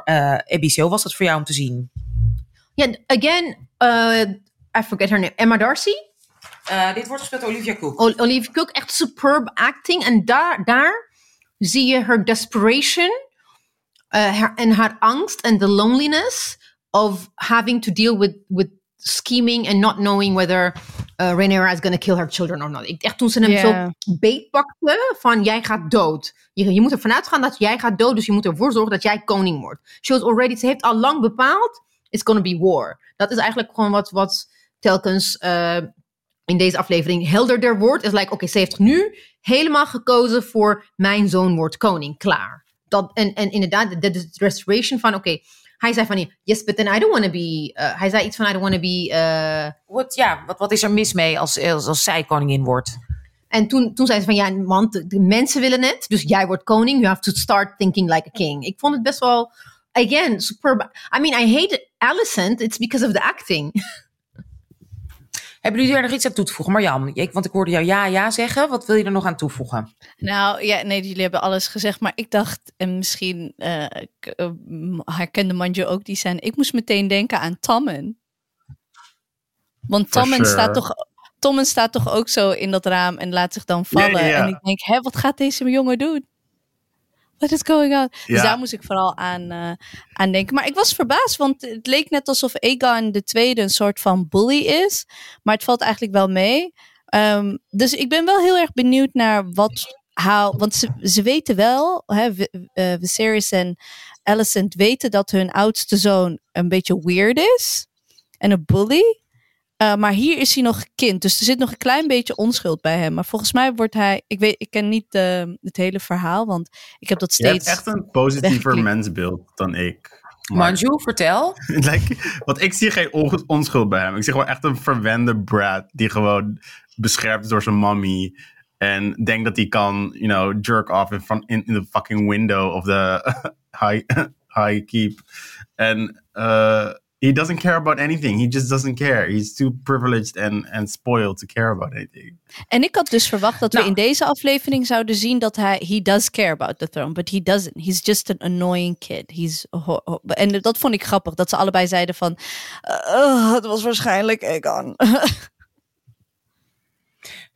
S1: uh, Ebice, was dat voor jou om te zien?
S2: Yeah, again, uh, I forget her name. Emma Darcy.
S1: Uh, dit wordt gespeeld door Olivia Cook.
S2: O Olivia Cook, echt superb acting. En daar, daar zie je haar desperation her, en haar angst en the loneliness of having to deal with, with scheming and not knowing whether uh, Rhaenyra is going to kill her children or not. Ik, echt toen ze hem yeah. zo beetpakte van jij gaat dood. Je, je moet ervan uitgaan dat jij gaat dood, dus je moet ervoor zorgen dat jij koning wordt. She was already, ze heeft al lang bepaald it's gonna be war. Dat is eigenlijk gewoon wat, wat telkens uh, in deze aflevering helderder wordt. Is like, oké, okay, ze heeft nu helemaal gekozen voor mijn zoon wordt koning. Klaar. Dat, en, en inderdaad, de, de restoration van, oké, okay, hij zei van, yes, but then I don't want to be, uh, hij zei iets van, I don't want to be... Uh,
S1: wat, ja, wat, wat is er mis mee als, als, als zij koningin wordt?
S2: En toen, toen zei ze van, ja, want de, de mensen willen het, dus jij wordt koning, you have to start thinking like a king. Ik vond het best wel again, superb. I mean, I hate Alicent. It's because of the acting.
S1: Hebben jullie er nog iets aan toe te voegen? Marjan, want ik hoorde jou ja, ja zeggen. Wat wil je er nog aan toevoegen?
S3: Nou, ja, nee, jullie hebben alles gezegd. Maar ik dacht, en misschien uh, herkende Manjo ook die zijn. Ik moest meteen denken aan Tommen. Want Tommen sure. staat toch... Tommen staat toch ook zo in dat raam en laat zich dan vallen. Yeah, yeah. En ik denk, hé, wat gaat deze jongen doen? What is going on? Ja. Dus daar moest ik vooral aan, uh, aan denken. Maar ik was verbaasd, want het leek net alsof Aegon de tweede een soort van bully is. Maar het valt eigenlijk wel mee. Um, dus ik ben wel heel erg benieuwd naar wat... How, want ze, ze weten wel, hè, uh, Viserys en Alicent weten dat hun oudste zoon een beetje weird is. En een bully. Uh, maar hier is hij nog kind. Dus er zit nog een klein beetje onschuld bij hem. Maar volgens mij wordt hij. Ik weet, ik ken niet uh, het hele verhaal. Want ik heb dat steeds.
S4: Je hebt echt een positiever mensbeeld dan ik.
S1: Manju, vertel.
S4: like, want ik zie geen on onschuld bij hem. Ik zie gewoon echt een verwende brat. Die gewoon beschermd is door zijn mommy. En denkt dat hij kan, you know, jerk off in, front, in, in the fucking window of the high, high keep. En. Uh, he doesn't care about anything. He just doesn't care. He's too privileged and, and spoiled to care about anything.
S3: En ik had dus verwacht dat nou, we in deze aflevering zouden zien dat hij he does care about the throne, but he doesn't. He's just an annoying kid. He's en dat vond ik grappig dat ze allebei zeiden van uh, het was waarschijnlijk Egon.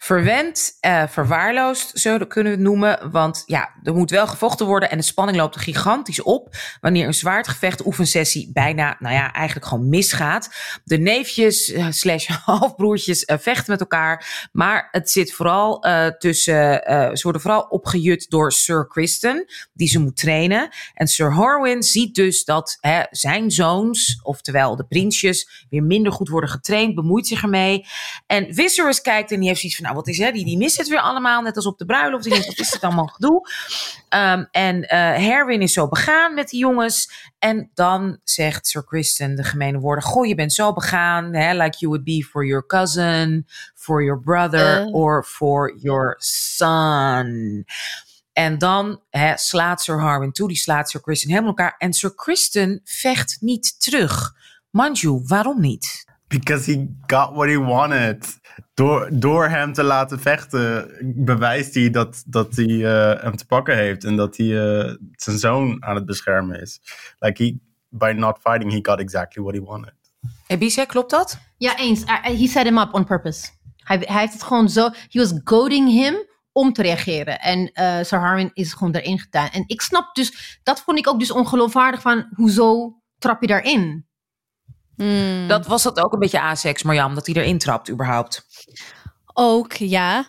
S1: verwend, uh, verwaarloosd, zo kunnen we het noemen. Want ja, er moet wel gevochten worden en de spanning loopt gigantisch op. Wanneer een zwaardgevecht oefensessie bijna, nou ja, eigenlijk gewoon misgaat. De neefjes uh, slash halfbroertjes uh, vechten met elkaar. Maar het zit vooral tussen, ze worden vooral opgejut door Sir Kristen, die ze moet trainen. En Sir Harwin ziet dus dat hè, zijn zoons, oftewel de prinsjes, weer minder goed worden getraind, bemoeit zich ermee. En Viserys kijkt en die heeft zoiets van, nou, wat is hè, die, die mist het weer allemaal, net als op de bruiloft. Die denkt, wat is het allemaal gedoe? Um, en uh, Herwin is zo begaan met die jongens. En dan zegt Sir Kristen de gemene woorden, goh, je bent zo begaan, hè, like you would be for your cousin, for your brother, uh. or for your son. En dan hè, slaat Sir Harwin toe, die slaat Sir Kristen helemaal elkaar. En Sir Kristen vecht niet terug. Manju, waarom niet?
S4: Because he got what he wanted. Door, door hem te laten vechten, bewijst hij dat, dat hij uh, hem te pakken heeft. En dat hij uh, zijn zoon aan het beschermen is. Like he, by not fighting, he got exactly what he wanted.
S1: Ebice, klopt dat?
S2: Ja, eens. Uh, he set him up on purpose. Hij, hij heeft het gewoon zo... He was goading him om te reageren. En uh, Sir Harwin is gewoon erin gedaan. En ik snap dus... Dat vond ik ook dus ongeloofwaardig van... Hoezo trap je daarin?
S1: Hmm. Dat was dat ook een beetje asex, Marjam, dat hij erin trapt überhaupt.
S3: Ook, ja.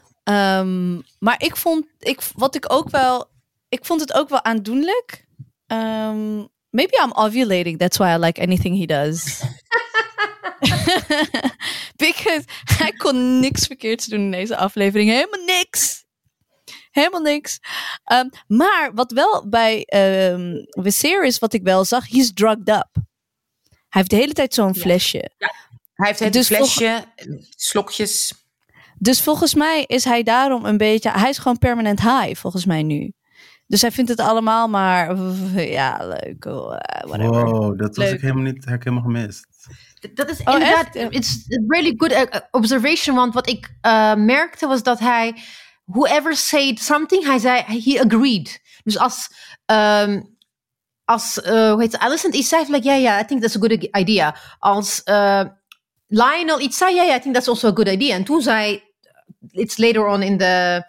S3: Um, maar ik vond, ik, wat ik ook wel, ik vond het ook wel aandoenlijk. Um, maybe I'm ovulating, that's why I like anything he does. Because hij kon niks verkeerds doen in deze aflevering. Helemaal niks. Helemaal niks. Ehm, maar wat wel bij ehm Viserys, wat ik wel zag, he's drugged up. Hij heeft de hele tijd zo'n flesje.
S1: Hij heeft het
S3: Dus
S1: flesje, slokjes.
S3: Dus volgens mij is hij daarom een beetje. Hij is gewoon permanent high, volgens mij nu. Dus hij vindt het allemaal maar. Ja, leuk. oh, eh, whatever.
S4: Wow, dat was
S3: Leuk.
S4: ik helemaal niet, heb ik helemaal gemist.
S2: Dat is
S3: Oh,
S2: inderdaad,
S3: echt?
S2: It's a really good uh, observation. Want wat ik uh, merkte was dat hij, whoever said something, hij zei, he agreed. Dus als, um, als uh, hoe heet het, Alicent iets zei, like, yeah, yeah, I think that's a good idea. Als uh, Lionel iets zei, yeah, yeah, I think that's also a good idea. En toen zei, it's later on in de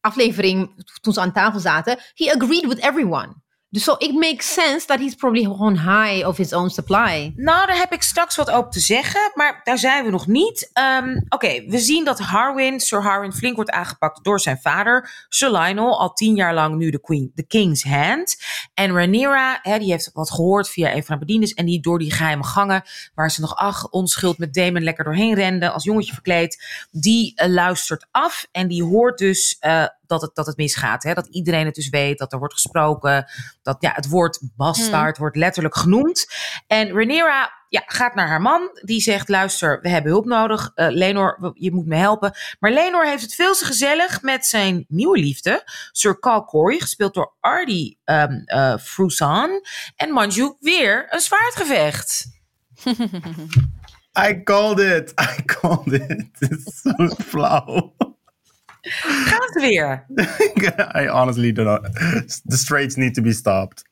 S2: aflevering, toen ze aan tafel zaten, he agreed with everyone. Dus so it makes sense that he's probably on high of his own supply.
S1: Nou, daar heb ik straks wat over te zeggen, maar daar zijn we nog niet. Um, Oké, we zien dat Harwin, Sir Harwin, flink wordt aangepakt door zijn vader, Sir Lionel, al tien jaar lang nu de, queen, de King's Hand. En Rhaenyra, hè, die heeft wat gehoord via een van haar bediendes en die door die geheime gangen, waar ze nog ach, onschuld met Damon lekker doorheen rende, als jongetje verkleed, die uh, luistert af en die hoort dus uh, dat, het, dat het misgaat. Hè? Dat iedereen het dus weet, dat er wordt gesproken, dat ja, het woord bastard hmm. wordt letterlijk genoemd. En Rhaenyra ja, gaat naar haar man, die zegt, luister, we hebben hulp nodig. Uh, Lenor, je moet me helpen. Maar Lenor heeft het veel te gezellig met zijn nieuwe liefde, Sir Cal Corey, gespeeld door Ardy um, uh, Frusan. En Manju, weer een zwaardgevecht.
S4: I called it, I called it. Het is zo flauw.
S1: Gaat het weer?
S4: I honestly don't know. The straights need to be stopped.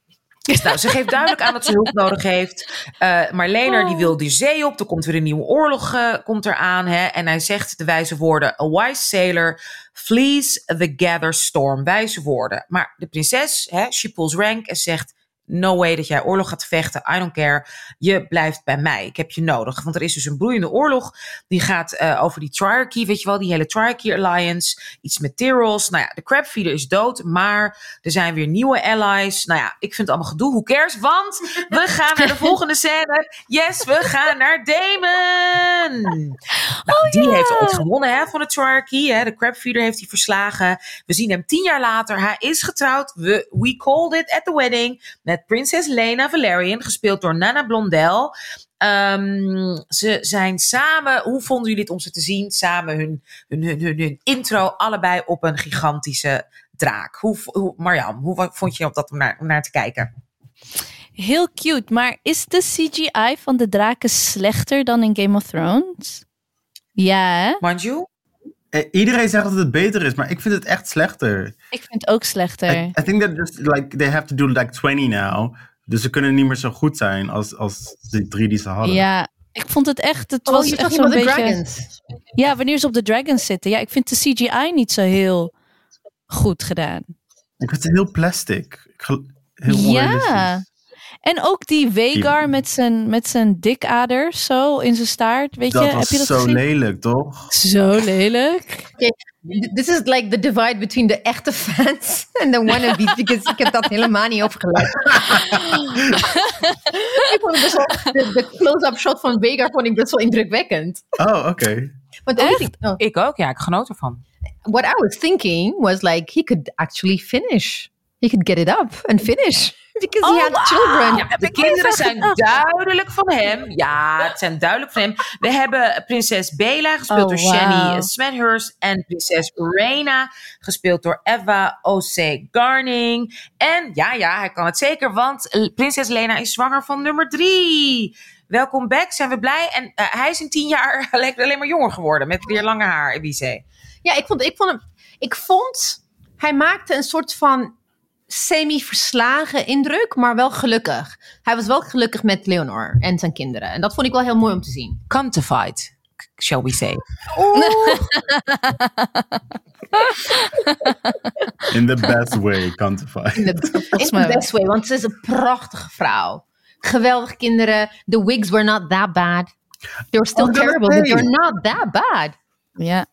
S1: Nou, ze geeft duidelijk aan dat ze hulp nodig heeft. Uh, maar Lener oh. die wil die zee op. Er komt weer een nieuwe oorlog uh, komt eraan. Hè? En hij zegt de wijze woorden. A wise sailor flees the gather storm. Wijze woorden. Maar de prinses, hè, she pulls rank en zegt... No way dat jij oorlog gaat vechten. I don't care. Je blijft bij mij. Ik heb je nodig. Want er is dus een broeiende oorlog. Die gaat uh, over die Triarchy, weet je wel. Die hele Triarchy Alliance. Iets met Tyros. Nou ja, de Crabfeeder is dood. Maar er zijn weer nieuwe allies. Nou ja, ik vind het allemaal gedoe. Who cares? Want we gaan naar de volgende scène. Yes, we gaan naar Damon. Nou,
S3: oh,
S1: die heeft ooit gewonnen hè, van de Triarchy. Hè. De Crabfeeder heeft hij verslagen. We zien hem tien jaar later. Hij is getrouwd. We, we called it at the wedding. Met prinses Lena Valerian, gespeeld door Nana Blondel. Um, ze zijn samen, hoe vonden jullie het om ze te zien? Samen hun, hun, hun, hun, hun intro, allebei op een gigantische draak. Hoe, hoe, Marjam, hoe vond je op dat om naar, om naar te kijken?
S3: Heel cute, maar is de CGI van de draken slechter dan in Game of Thrones? Ja, hè?
S1: Manju?
S4: Eh, Iedereen zegt dat het beter is, maar ik vind het echt slechter.
S3: Ik vind het ook slechter.
S4: I, I think that just like they have to do like 20 now. Dus ze kunnen niet meer zo goed zijn als, als de drie die ze hadden.
S3: Ja, ik vond het echt. Het
S2: oh,
S3: was
S2: je
S3: echt
S2: zo'n
S3: beetje.
S2: Dragons.
S3: Ja, wanneer ze op de dragons zitten. Ja, ik vind de CGI niet zo heel goed gedaan.
S4: Ik vind het heel plastic. Heel
S3: ja. En ook die Vegar met zijn, met zijn dikaders zo in zijn staart. Weet
S4: dat
S3: je,
S4: was
S3: heb je dat
S4: zo
S3: gezien?
S4: lelijk, toch?
S3: Zo lelijk.
S2: Okay. This is like the divide between the echte fans and the wannabes, because ik heb dat helemaal niet opgelet. ik vond het best wel, de, de close-up shot van Vega vond ik best wel indrukwekkend.
S4: Oh, oké. Okay.
S2: Oh.
S1: Ik ook, ja, ik genoot ervan.
S2: What I was thinking was like, he could actually finish. He could get it up and finish. Because
S1: oh,
S2: he had children.
S1: Ja, de kinderen zijn duidelijk van hem. Ja, het zijn duidelijk van hem. We hebben prinses Bela, gespeeld
S3: oh,
S1: door
S3: wow.
S1: Shani Smethurst. En prinses Reina, gespeeld door Eva O.C. Garning. En ja, ja, hij kan het zeker, want prinses Lena is zwanger van nummer drie. Welkom back, zijn we blij. En uh, hij is in tien jaar alleen maar jonger geworden, met weer lange haar, Ebice.
S2: Ja, ik vond, ik vond hem... Ik vond... Hij maakte een soort van semi-verslagen indruk, maar wel gelukkig. Hij was wel gelukkig met Leonor en zijn kinderen. En dat vond ik wel heel mooi om te zien.
S1: Quantified, shall we say.
S4: In the best way, quantified.
S2: In the best way, want ze is een prachtige vrouw. Geweldige kinderen. The wigs were not that bad. They were still oh, terrible, but they're not that bad.
S3: Ja.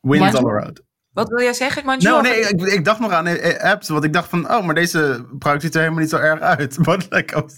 S4: Wins all around.
S1: Wat wil jij zeggen, Manju?
S4: Nou, nee, ik, ik, dacht nog aan apps, want ik dacht van, oh, maar deze bruikt ziet er helemaal niet zo erg uit. But like, oh,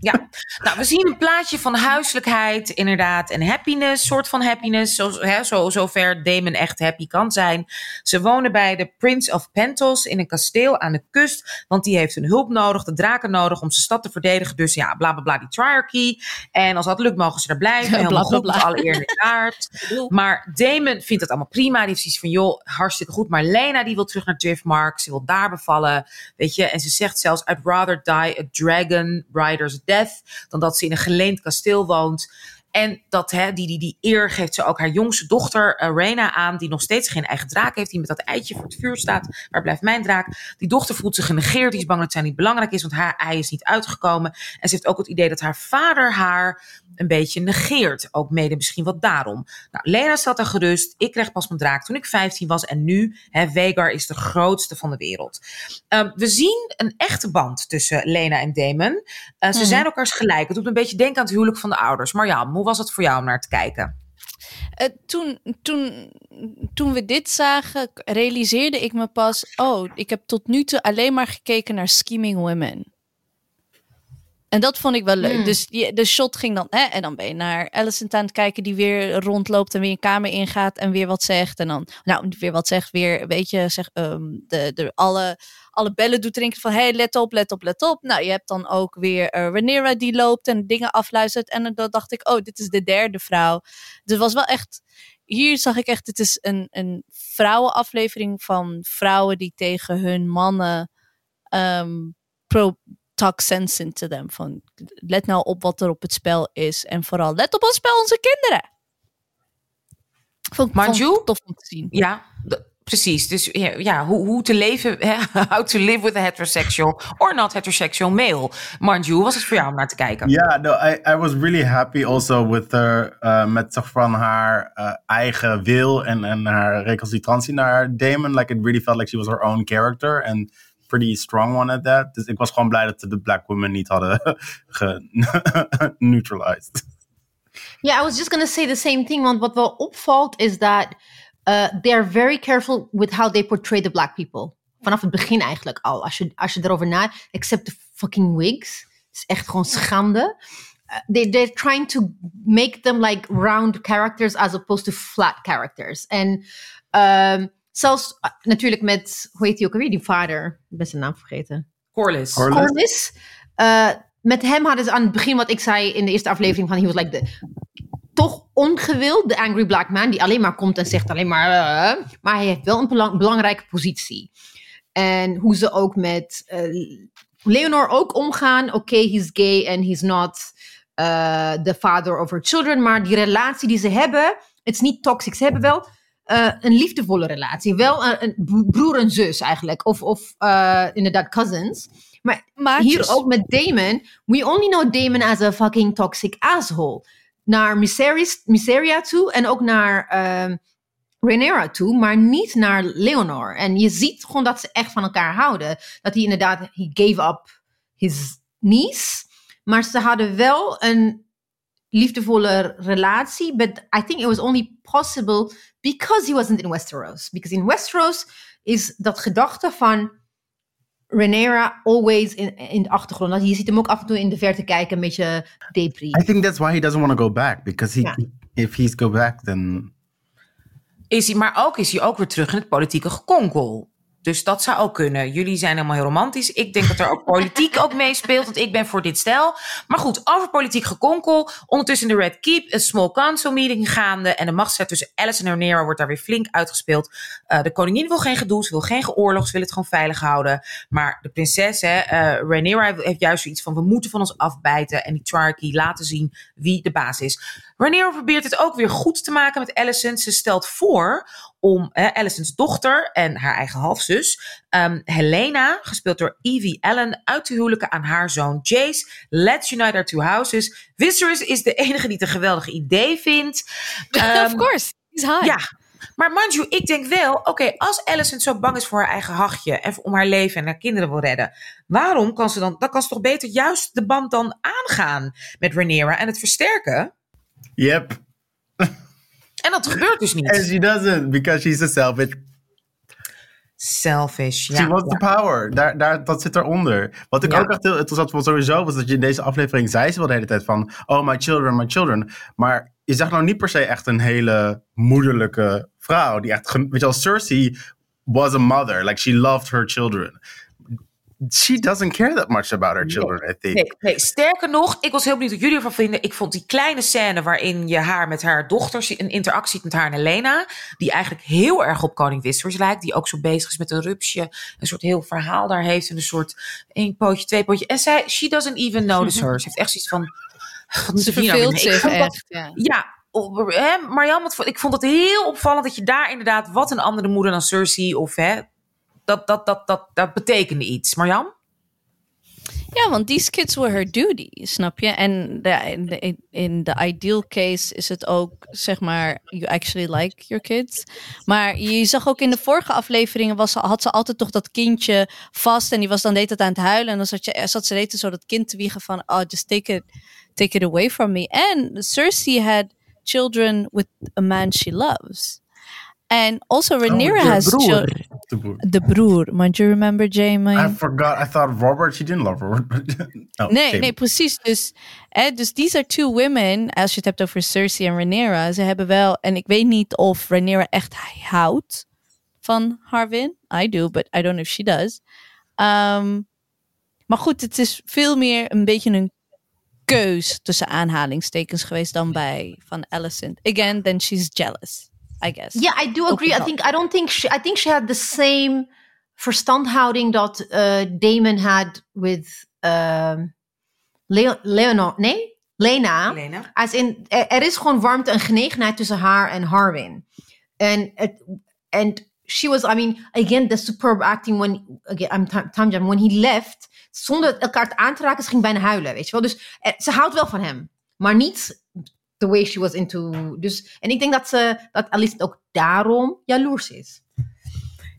S1: Ja, nou, we zien een plaatje van huiselijkheid, inderdaad, en happiness, soort van happiness, zo, hè, zo, zover Damon echt happy kan zijn. Ze wonen bij de Prince of Pentos in een kasteel aan de kust, want die heeft hun hulp nodig, de draken nodig om zijn stad te verdedigen. Dus ja, bla bla bla, die triarchy. En als dat lukt, mogen ze er blijven. Helemaal goed, alle eer in de kaart. Maar Damon vindt het allemaal prima. Die heeft zoiets van, joh, hartstikke goed. Maar Lena, die wil terug naar Driftmark. Ze wil daar bevallen, weet je. En ze zegt zelfs, I'd rather die a dragon rider's dan dat ze in een geleend kasteel woont. En dat, hè, die, die, die eer geeft ze ook haar jongste dochter, uh, aan, die nog steeds geen eigen draak heeft, die met dat eitje voor het vuur staat. Waar blijft mijn draak? Die dochter voelt zich genegeerd, die is bang dat zij niet belangrijk is, want haar ei is niet uitgekomen. En ze heeft ook het idee dat haar vader haar een beetje negeert. Ook mede misschien wat daarom. Nou, Lena zat er gerust. Ik kreeg pas mijn draak toen ik 15 was. En nu, hè, Vegar is de grootste van de wereld. Um, we zien een echte band tussen Lena en Damon. Uh, ze mm. zijn elkaars gelijk. Het doet een beetje denken aan het huwelijk van de ouders. Maar ja, hoe was het voor jou om naar te kijken?
S3: Uh, toen, toen, toen we dit zagen, realiseerde ik me pas: oh, ik heb tot nu toe alleen maar gekeken naar Scheming Women. En dat vond ik wel leuk. Hmm. Dus die, de shot ging dan, hè, en dan ben je naar Alicent aan het kijken die weer rondloopt en weer een kamer ingaat en weer wat zegt. En dan, nou, weer wat zegt, weer, weet je, zeg, um, de, de, alle, alle bellen doet drinken van, hey, let op, let op, let op. Nou, je hebt dan ook weer uh, Rhaenyra die loopt en dingen afluistert. En dan dacht ik, oh, dit is de derde vrouw. Dus het was wel echt, hier zag ik echt, het is een, een vrouwenaflevering van vrouwen die tegen hun mannen um, pro talk sense into them. Van let nou op wat er op het spel is. En vooral let op het spel onze kinderen.
S1: Vond, Manju, tof om te zien. Ja, precies. Dus ja, ja hoe, hoe te leven, how to live with a heterosexual or not heterosexual male. Manju, was het voor jou om naar te kijken?
S4: Ja, yeah, no, I, I was really happy also with her, uh, met toch van haar uh, eigen wil en, en haar recalcitrantie naar Damon. Like it really felt like she was her own character. And pretty strong one at that. Dus ik was gewoon blij dat de black women niet hadden neutralized.
S2: Yeah, I was just to say the same thing. Want wat wel opvalt is dat uh, they are very careful with how they portray the black people. Vanaf het begin eigenlijk al. Als je, als je erover na, except the fucking wigs. Het is echt gewoon schande. Uh, they, they're trying to make them like round characters as opposed to flat characters. En um, Zelfs uh, natuurlijk met, hoe heet hij ook alweer, die vader? Ik ben zijn naam vergeten.
S1: Corliss.
S2: Corliss. Corliss. Uh, met hem hadden ze aan het begin wat ik zei in de eerste aflevering van, he was like de toch ongewild, de angry black man, die alleen maar komt en zegt alleen maar, uh, maar hij heeft wel een belang, belangrijke positie. En hoe ze ook met uh, Leonor ook omgaan. Oké, okay, he's gay and he's not uh, the father of her children, maar die relatie die ze hebben, het is niet toxic. Ze hebben wel uh, een liefdevolle relatie. Wel een, een, broer en zus eigenlijk. Of, of uh, inderdaad cousins. Maar Maatjes. hier ook met Damon. We only know Damon as a fucking toxic asshole. Naar Miseris, Miseria toe en ook naar uh, Rhaenyra toe. Maar niet naar Leonor. En je ziet gewoon dat ze echt van elkaar houden. Dat hij inderdaad, he gave up his niece. Maar ze hadden wel een liefdevolle relatie. But I think it was only possible because he wasn't in Westeros. Because in Westeros is dat gedachte van Rhaenyra always in, in de achtergrond. Je ziet hem ook af en toe in de verte kijken, een beetje depri.
S4: I think that's why he doesn't want to go back. Because he, yeah. if he's go back, then...
S1: Is hij, maar ook is hij ook weer terug in het politieke gekonkel. Dus dat zou ook kunnen. Jullie zijn helemaal heel romantisch. Ik denk dat er ook politiek ook meespeelt, want ik ben voor dit stel. Maar goed, over politiek gekonkel. Ondertussen de Red Keep een small council meeting gaande. En de machtsstrijd tussen Alice en Rhaenyra wordt daar weer flink uitgespeeld. Uh, de koningin wil geen gedoe, ze wil geen geoorlog, ze wil het gewoon veilig houden. Maar de prinses, hè, uh, heeft juist zoiets van, we moeten van ons afbijten. En die Triarchy laten zien wie de baas is. Rhaenyra probeert het ook weer goed te maken met Alicent. Ze stelt voor om hè, Alicent's dochter en haar eigen halfzus, um, Helena, gespeeld door Evie Allen, uit te huwelijken aan haar zoon Jace. Let's unite our two houses. Viserys is de enige die het een geweldig idee vindt.
S3: Um, of course, he's high.
S1: Ja, maar Manju, ik denk wel, oké, als Alicent zo bang is voor haar eigen hachje en om haar leven en haar kinderen wil redden, waarom kan ze dan, dan kan ze toch beter juist de band dan aangaan met Rhaenyra en het versterken?
S4: Yep.
S1: En dat gebeurt dus niet.
S4: And she doesn't, because she's a selfish
S1: Selfish, ja.
S4: She wants the power. Daar, daar, dat zit eronder. Wat ik
S1: Ja.
S4: ook echt heel interessant vond sowieso... was dat je in deze aflevering zei ze wel de hele tijd van... oh, my children, my children. Maar je zag nou niet per se echt een hele moederlijke vrouw. Die echt... Weet je wel, Cersei was a mother. Like, she loved her children. She doesn't care that much about her children, I think.
S1: Nee, nee, sterker nog, ik was heel benieuwd wat jullie ervan vinden. Ik vond die kleine scène waarin je haar met haar dochter, zie- een interactie ziet met haar en Elena, die eigenlijk heel erg op Koning Wissers lijkt, die ook zo bezig is met een rupsje, een soort heel verhaal daar heeft en een soort één pootje, twee pootje. En zij, she doesn't even notice her. Ze heeft echt zoiets van, wat moet
S3: Ze
S1: nou
S3: verveelt?
S1: Ik
S3: zich
S1: dat-
S3: echt. Ja.
S1: Ja, hè, Marjan, wat, ik vond het heel opvallend dat je daar inderdaad, wat een andere moeder dan Cersei, of hè, dat, dat, dat, dat, dat betekende iets. Marjan?
S3: Ja, want these kids were her duty, snap je? En de, in, de, ideal case is het ook, zeg maar, you actually like your kids. Maar je zag ook in de vorige afleveringen, was, ze- had ze altijd toch dat kindje vast. En die was dan deed het aan het huilen. En dan zat, je, zat ze deed zo dat kind te wiegen van, oh, just take it, take it away from me. En Cersei had children with a man she loves. And also Rhaenyra
S1: de
S3: has
S1: broer.
S3: children.
S4: De broer.
S3: De broer. Want you remember Jamie?
S4: I forgot. I thought Robert, she didn't love Robert. oh,
S3: Nee,
S4: Jamie.
S3: nee, precies. Dus, hè, dus these are two women, als je het hebt over Cersei en Rhaenyra. Ze hebben wel, en ik weet niet of Rhaenyra echt houdt van Harwin. I do, but I don't know if she does. Ehm, maar goed, het is veel meer een beetje een keus tussen aanhalingstekens geweest dan bij van Alicent. Again, then she's jealous, I guess.
S2: Yeah, I do agree. I think I don't think she, I think she had the same verstandhouding dat uh, Damon had with um, Leo, Leonor. Nee, Lena.
S1: Elena?
S2: As in, er, er is gewoon warmte en genegenheid tussen haar en Harwin. En het and she was, I mean, again, the superb acting when again, I'm Tam- Tamjam when he left, zonder elkaar te aan te raken, ze ging bijna huilen, weet je wel. Dus eh, ze houdt wel van hem, maar niet the way she was into. Dus en ik denk dat ze dat Alice ook daarom jaloers is.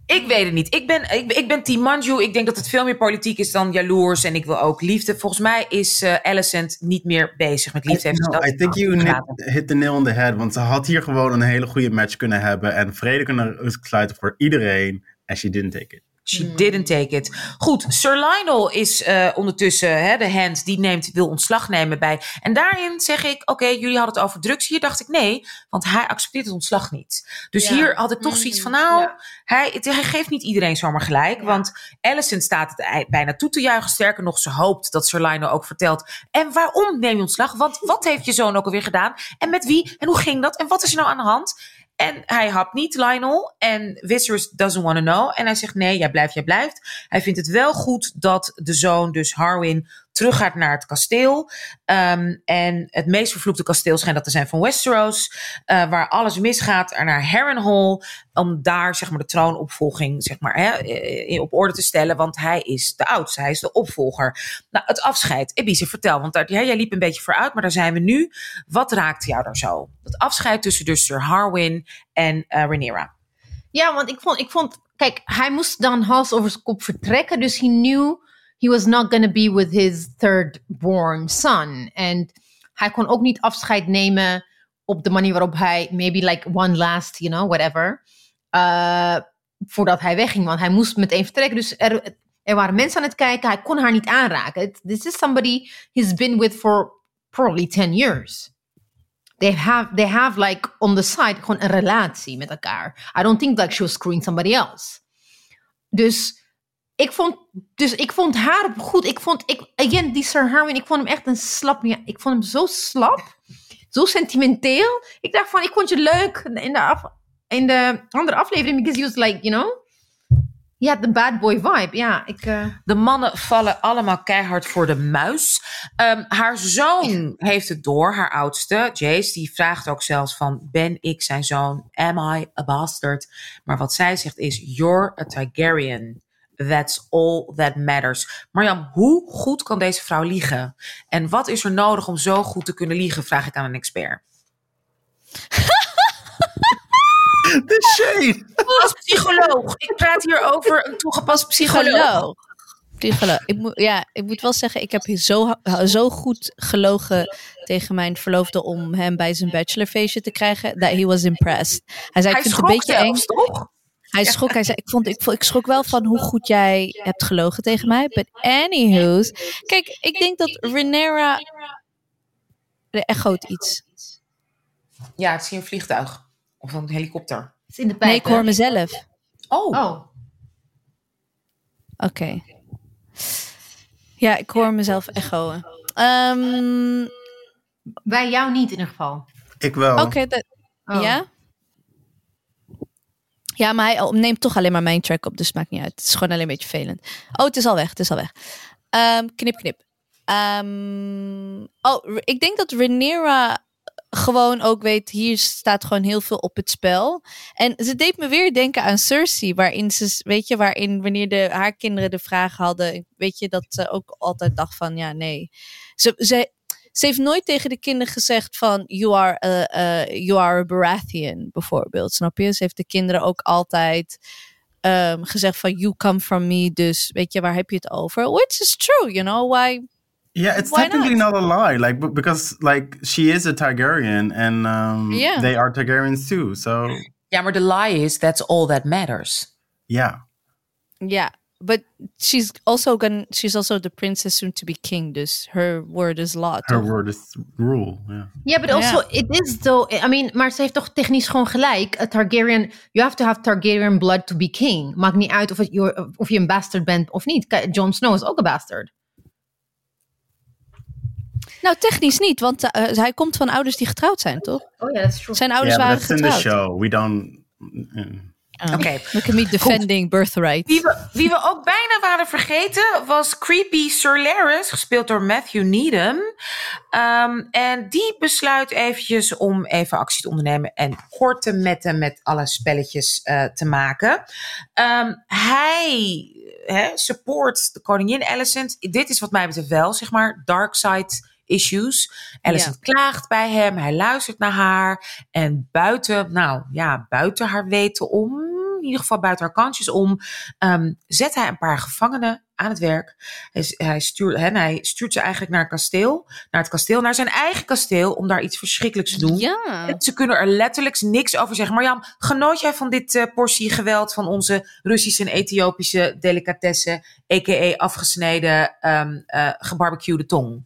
S1: Ik weet het niet. Ik ben, ik, ik ben team Manju. Ik denk dat het veel meer politiek is dan jaloers. En ik wil ook liefde. Volgens mij is eh Alicent niet meer bezig met liefde. Heeft ze
S4: No,
S1: dat
S4: I think you hit the nail on the head. Want ze had hier gewoon een hele goede match kunnen hebben. En vrede kunnen sluiten voor iedereen. En she didn't take it.
S1: She didn't take it. Goed, Sir Lionel is eh, ondertussen hè, de hand die neemt, wil ontslag nemen bij. En daarin zeg ik, oké, jullie hadden het over drugs. Hier dacht ik nee, want hij accepteert het ontslag niet. Dus
S2: Ja.
S1: hier had ik toch zoiets van, nou,
S2: Ja.
S1: hij, het- hij geeft niet iedereen zomaar gelijk.
S2: Ja.
S1: Want Allison staat het bijna toe te juichen. Sterker nog, ze hoopt dat Sir Lionel ook vertelt. En waarom neem je ontslag? Want wat heeft je zoon ook alweer gedaan? En met wie? En hoe ging dat? En wat is er nou aan de hand? En hij hapt niet, Lionel. En Viserys doesn't want to know. En hij zegt, nee, jij blijft, jij blijft. Hij vindt het wel goed dat de zoon, dus Harwin, teruggaat naar het kasteel. Ehm, en het meest vervloekte kasteel schijnt dat te zijn van Westeros. eh, waar alles misgaat, naar Harrenhal. Om daar, zeg maar, de troonopvolging, zeg maar, hè, eh, op orde te stellen. Want hij is de oudste, hij is de opvolger. Nou, het afscheid. Ebise, vertel. Want daar, jij liep een beetje vooruit, maar daar zijn we nu. Wat raakte jou daar zo? Het afscheid tussen dus Sir Harwin en eh Rhaenyra.
S2: Ja, want ik vond, ik vond, kijk, hij moest dan hals over zijn kop vertrekken. Dus he knew he was not going to be with his third born son. En hij kon ook niet afscheid nemen op de manier waarop hij, maybe like one last, you know, whatever. eh, voordat hij wegging, want hij moest meteen vertrekken. Dus er, er waren mensen aan het kijken, hij kon haar niet aanraken. This is somebody he's been with for probably 10 years they have they have like on the side gewoon een relatie met elkaar. I don't think like she was screwing somebody else. Dus ik vond dus ik vond haar goed. Ik vond ik again die Sir Harwin. Ik vond hem echt een slap. Ja, ik vond hem zo slap, zo sentimenteel. Ik dacht van ik vond je leuk in de af, in de andere aflevering because he was like you know. Had the bad boy vibe. Ja, ik. eh,
S1: De mannen vallen allemaal keihard voor de muis. Ehm, haar zoon heeft het door, haar oudste, Jace. Die vraagt ook zelfs van, ben ik zijn zoon? Am I a bastard? Maar wat zij zegt is, you're a Targaryen. That's all that matters. Marjam, hoe goed kan deze vrouw liegen? En wat is er nodig om zo goed te kunnen liegen, vraag ik aan een expert.
S4: The shade!
S1: Als psycholoog. Ik praat hier over een toegepast psycholoog.
S3: Psycholoog. Ik moet, ja, ik moet wel zeggen, ik heb hier zo, zo goed gelogen tegen mijn verloofde om hem bij zijn bachelorfeestje te krijgen. Dat he was impressed. Hij zei,
S1: Hij
S3: ik vind het een
S1: schrok
S3: beetje eng.
S1: toch?
S3: Hij schrok, hij zei, ik, vond, ik, ik schrok wel van hoe goed jij hebt gelogen tegen mij. But anywho's. Kijk, ik denk dat Renera... Er echoot iets.
S1: Ja, het is hier een vliegtuig. Of een helikopter.
S2: Het is in de
S3: Nee,
S2: pijp.
S3: ik hoor mezelf.
S1: Oh,
S2: Oh,
S3: Oké. Ja, ik hoor mezelf echoen. Ehm,
S2: bij jou niet in ieder geval.
S4: Ik wel.
S3: Oké, dat-
S2: Oh.
S3: ja? Ja, maar hij neemt toch alleen maar mijn track op, dus het maakt niet uit. Het is gewoon alleen een beetje vervelend. Oh, het is al weg, het is al weg. Ehm, knip, knip. Ehm, oh, ik denk dat Rhaenyra gewoon ook weet, hier staat gewoon heel veel op het spel. En ze deed me weer denken aan Cersei, waarin ze, weet je, waarin wanneer de, haar kinderen de vraag hadden, weet je, dat ze ook altijd dacht van, ja, nee. Ze, ze, ze heeft nooit tegen de kinderen gezegd van, you are, a, you are a Baratheon, bijvoorbeeld, snap je? Ze heeft de kinderen ook altijd ehm, gezegd van, you come from me, dus weet je, waar heb je het over? Which is true, you know, why...
S4: Yeah, it's
S3: Why
S4: technically
S3: not?
S4: not? a lie, like because like she is a Targaryen and um,
S3: Yeah.
S4: they are Targaryens too. So
S1: ja, maar de lie is, that's all that matters.
S4: yeah,
S3: Yeah, but she's also gonna she's also the princess soon to be king, dus her word is law.
S4: her
S3: toch?
S4: word is rule. Yeah.
S2: Ja, but also it is though. I mean, maar ze heeft toch technisch gewoon gelijk. A Targaryen, you have to have Targaryen blood to be king. Maakt niet uit of, het, je- of je een bastard bent of niet. Jon Snow is ook een bastard.
S3: Nou, technisch niet, want eh, hij komt van ouders die getrouwd zijn, toch?
S2: Oh ja, dat is true.
S3: Zijn ouders
S4: yeah,
S3: waren
S4: that's in the
S3: getrouwd.
S4: show. We don't. mm.
S3: Oh.
S1: Oké.
S3: Look at me defending birthright.
S1: Wie we, wie we ook bijna waren vergeten was Creepy Sir Larys, gespeeld door Matthew Needham. Ehm, en die besluit eventjes om even actie te ondernemen en korte metten met alle spelletjes eh, te maken. Ehm, hij hè, support de koningin Alicent. Dit is wat mij betreft wel, zeg maar, dark side issues. Alicent klaagt bij hem, hij luistert naar haar. En buiten, nou ja, buiten haar weten om, in ieder geval buiten haar kansjes om, ehm, zet hij een paar gevangenen aan het werk. Hij, hij, stuurt, hè, hij stuurt ze eigenlijk naar, een kasteel, naar het kasteel, naar zijn eigen kasteel, om daar iets verschrikkelijks te doen.
S3: Ja.
S1: Ze kunnen er letterlijk niks over zeggen. Marjam, genoot jij van dit eh, portie geweld van onze Russische en Ethiopische delicatessen, a.k.a. afgesneden, ehm eh gebarbecuede tong?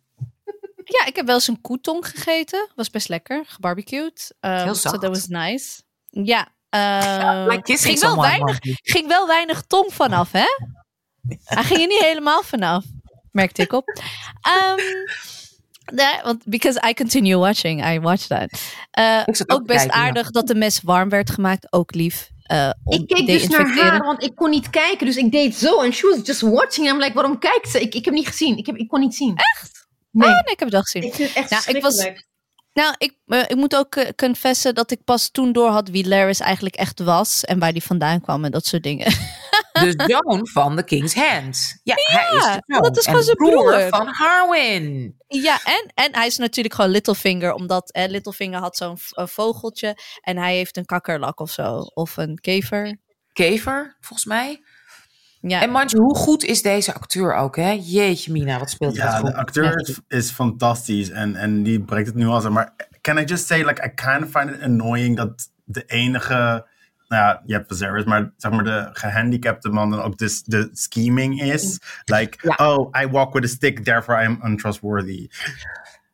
S3: ja, ik heb wel eens een koetong gegeten. Was best lekker, gebarbecued. Um,
S1: Heel
S3: so
S1: zacht.
S3: that was nice. Ja. Eh,
S1: kissing
S3: ging, wel weinig, ging wel weinig tong vanaf, hè? Hij ging er niet helemaal vanaf, merkte ik op. Ehm, nee, want because I continue watching, I watch that. Eh,
S1: ook
S3: best
S1: kijken, ja.
S3: aardig dat de mes warm werd gemaakt, ook lief. eh, om
S2: Ik keek dus naar haar, want ik kon niet kijken. Dus ik deed zo. En she was just watching. I'm like, waarom kijkt ze? Ik, ik heb niet gezien. Ik, heb, ik kon niet zien.
S3: Echt?
S2: Nee.
S3: Oh, nee, ik heb het wel gezien.
S2: Ik vind het echt
S3: Nou, ik was-. Nou, ik, eh, ik moet ook eh, confessen dat ik pas toen door had wie Laris eigenlijk echt was en waar die vandaan kwam en dat soort dingen.
S1: De zoon van de King's Hand. Ja, hij is de zoon.
S3: dat is
S1: En
S3: gewoon zijn
S1: de
S3: broer.
S1: van Harwin.
S3: ja, en, en hij is natuurlijk gewoon Littlefinger, omdat eh, Littlefinger had zo'n vogeltje en hij heeft een kakkerlak of zo, of een kever.
S1: Kever, volgens mij.
S3: Ja,
S1: En Manju, hoe goed is deze acteur ook, hè? Jeetje mina, wat speelt hij
S4: Ja, de acteur is, is fantastisch en, en die brengt het nu al. Maar can I just say, like, I kind of find it annoying dat de enige, nou ja, je hebt Viserys, maar zeg maar de gehandicapte man dan ook de, de scheming is. Like,
S1: Ja.
S4: oh, I walk with a stick, therefore I am untrustworthy.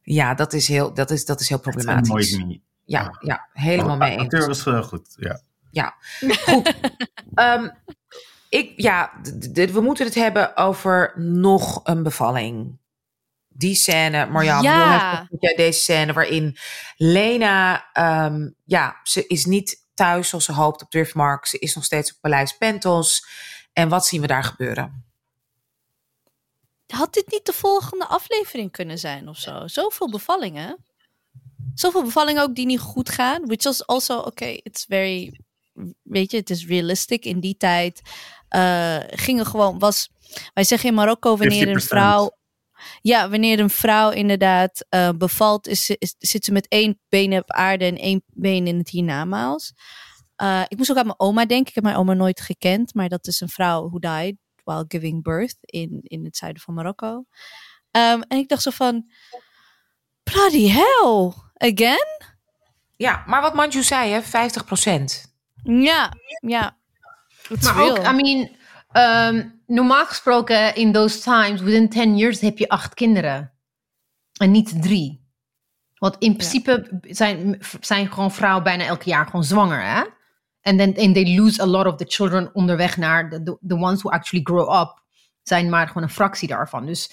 S1: Ja, dat is heel, dat is, dat is heel problematisch.
S4: me.
S1: Ja, ja, helemaal mee
S4: De acteur
S1: eens.
S4: was eh, goed, ja.
S1: Ja, goed. Ehm, ik, ja, we moeten het hebben over nog een bevalling. Die scène, Marjan,
S3: Ja.
S1: jij deze scène waarin Lena, ehm, ja, ze is niet thuis zoals ze hoopt op Driftmark. Ze is nog steeds op Paleis Pentos. En wat zien we daar gebeuren?
S3: had dit niet de volgende aflevering kunnen zijn of zo? Zoveel bevallingen. Zoveel bevallingen ook die niet goed gaan. Which is also, oké, it's very, weet je, het is realistic. In die tijd eh, gingen gewoon, was, wij zeggen in Marokko, wanneer een
S4: 50%.
S3: vrouw, ja, wanneer een vrouw inderdaad eh, bevalt, is, ze- is, zit ze met één been op aarde en één been in het hiernamaals. Eh, ik moest ook aan mijn oma denken. Ik heb mijn oma nooit gekend, maar dat is een vrouw who died while giving birth in, in het zuiden van Marokko. Ehm, en ik dacht zo van, bloody hell, again?
S1: Ja, maar wat Manju zei, hè, 50%
S3: Ja, ja. It's
S2: Maar
S3: real.
S2: ook, I mean, ehm, normaal gesproken in those times, within 10 years heb je acht kinderen. En niet drie. Want in principe zijn, zijn gewoon vrouwen bijna elk jaar gewoon zwanger, hè? En then and they lose a lot of the children onderweg naar the, the, the ones who actually grow up. Zijn maar gewoon een fractie daarvan. Dus,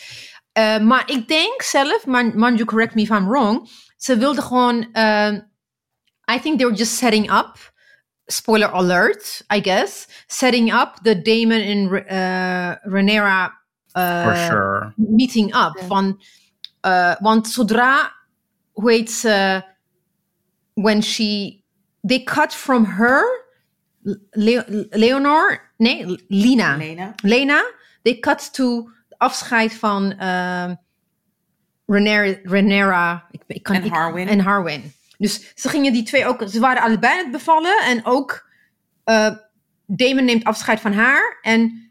S2: eh, maar ik denk zelf, man, Manju, correct me if I'm wrong. Ze wilde gewoon, ehm, I think they were just setting up spoiler alert, I guess, setting up the Damon and uh, Renera uh,
S4: For sure.
S2: meeting up. Van, uh, want zodra, hoe heet ze, when she, they cut from her, Le- Leonor, nee, Lina.
S1: Lena.
S2: Lena, they cut to afscheid van ehm Renera, Renera ik, ik kan,
S1: En
S2: ik-
S1: Harwin.
S2: En Harwin. Dus ze gingen die twee ook, ze waren allebei aan het bevallen en ook eh, Damon neemt afscheid van haar en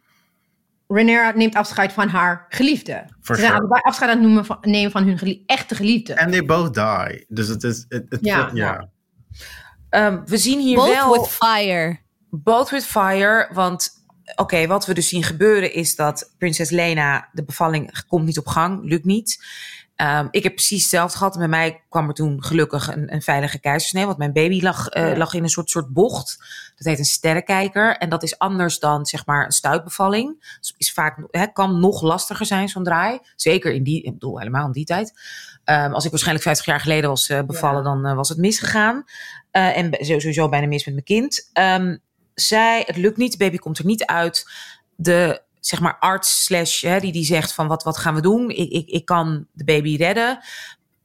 S2: Renera neemt afscheid van haar geliefde.
S4: For
S2: ze zijn
S4: sure.
S2: allebei afscheid aan het noemen van, nemen van hun gelie- echte geliefde.
S4: And they both die. Dus het is...
S2: Ja,
S4: ja.
S1: Ehm, we zien hier
S3: Both
S1: wel...
S3: with fire.
S1: Both with fire, want oké, wat we dus zien gebeuren is dat prinses Lena, de bevalling komt niet op gang, lukt niet. Ehm, ik heb precies hetzelfde gehad. Bij mij kwam er toen gelukkig een, een veilige keizersnee, want mijn baby lag, eh, lag in een soort, soort bocht. Dat heet een sterrenkijker en dat is anders dan zeg maar een stuitbevalling. Dus is vaak, hè, kan nog lastiger zijn zo'n draai. Zeker in die, ik bedoel helemaal in die tijd. Ehm, als ik waarschijnlijk 50 jaar geleden was eh, bevallen, dan eh, was het misgegaan. En sowieso bijna mis met mijn kind. Ehm, zij, het lukt niet, de baby komt er niet uit. De zeg maar arts slash, hè, die, die zegt van wat, wat gaan we doen? Ik, ik, ik kan de baby redden.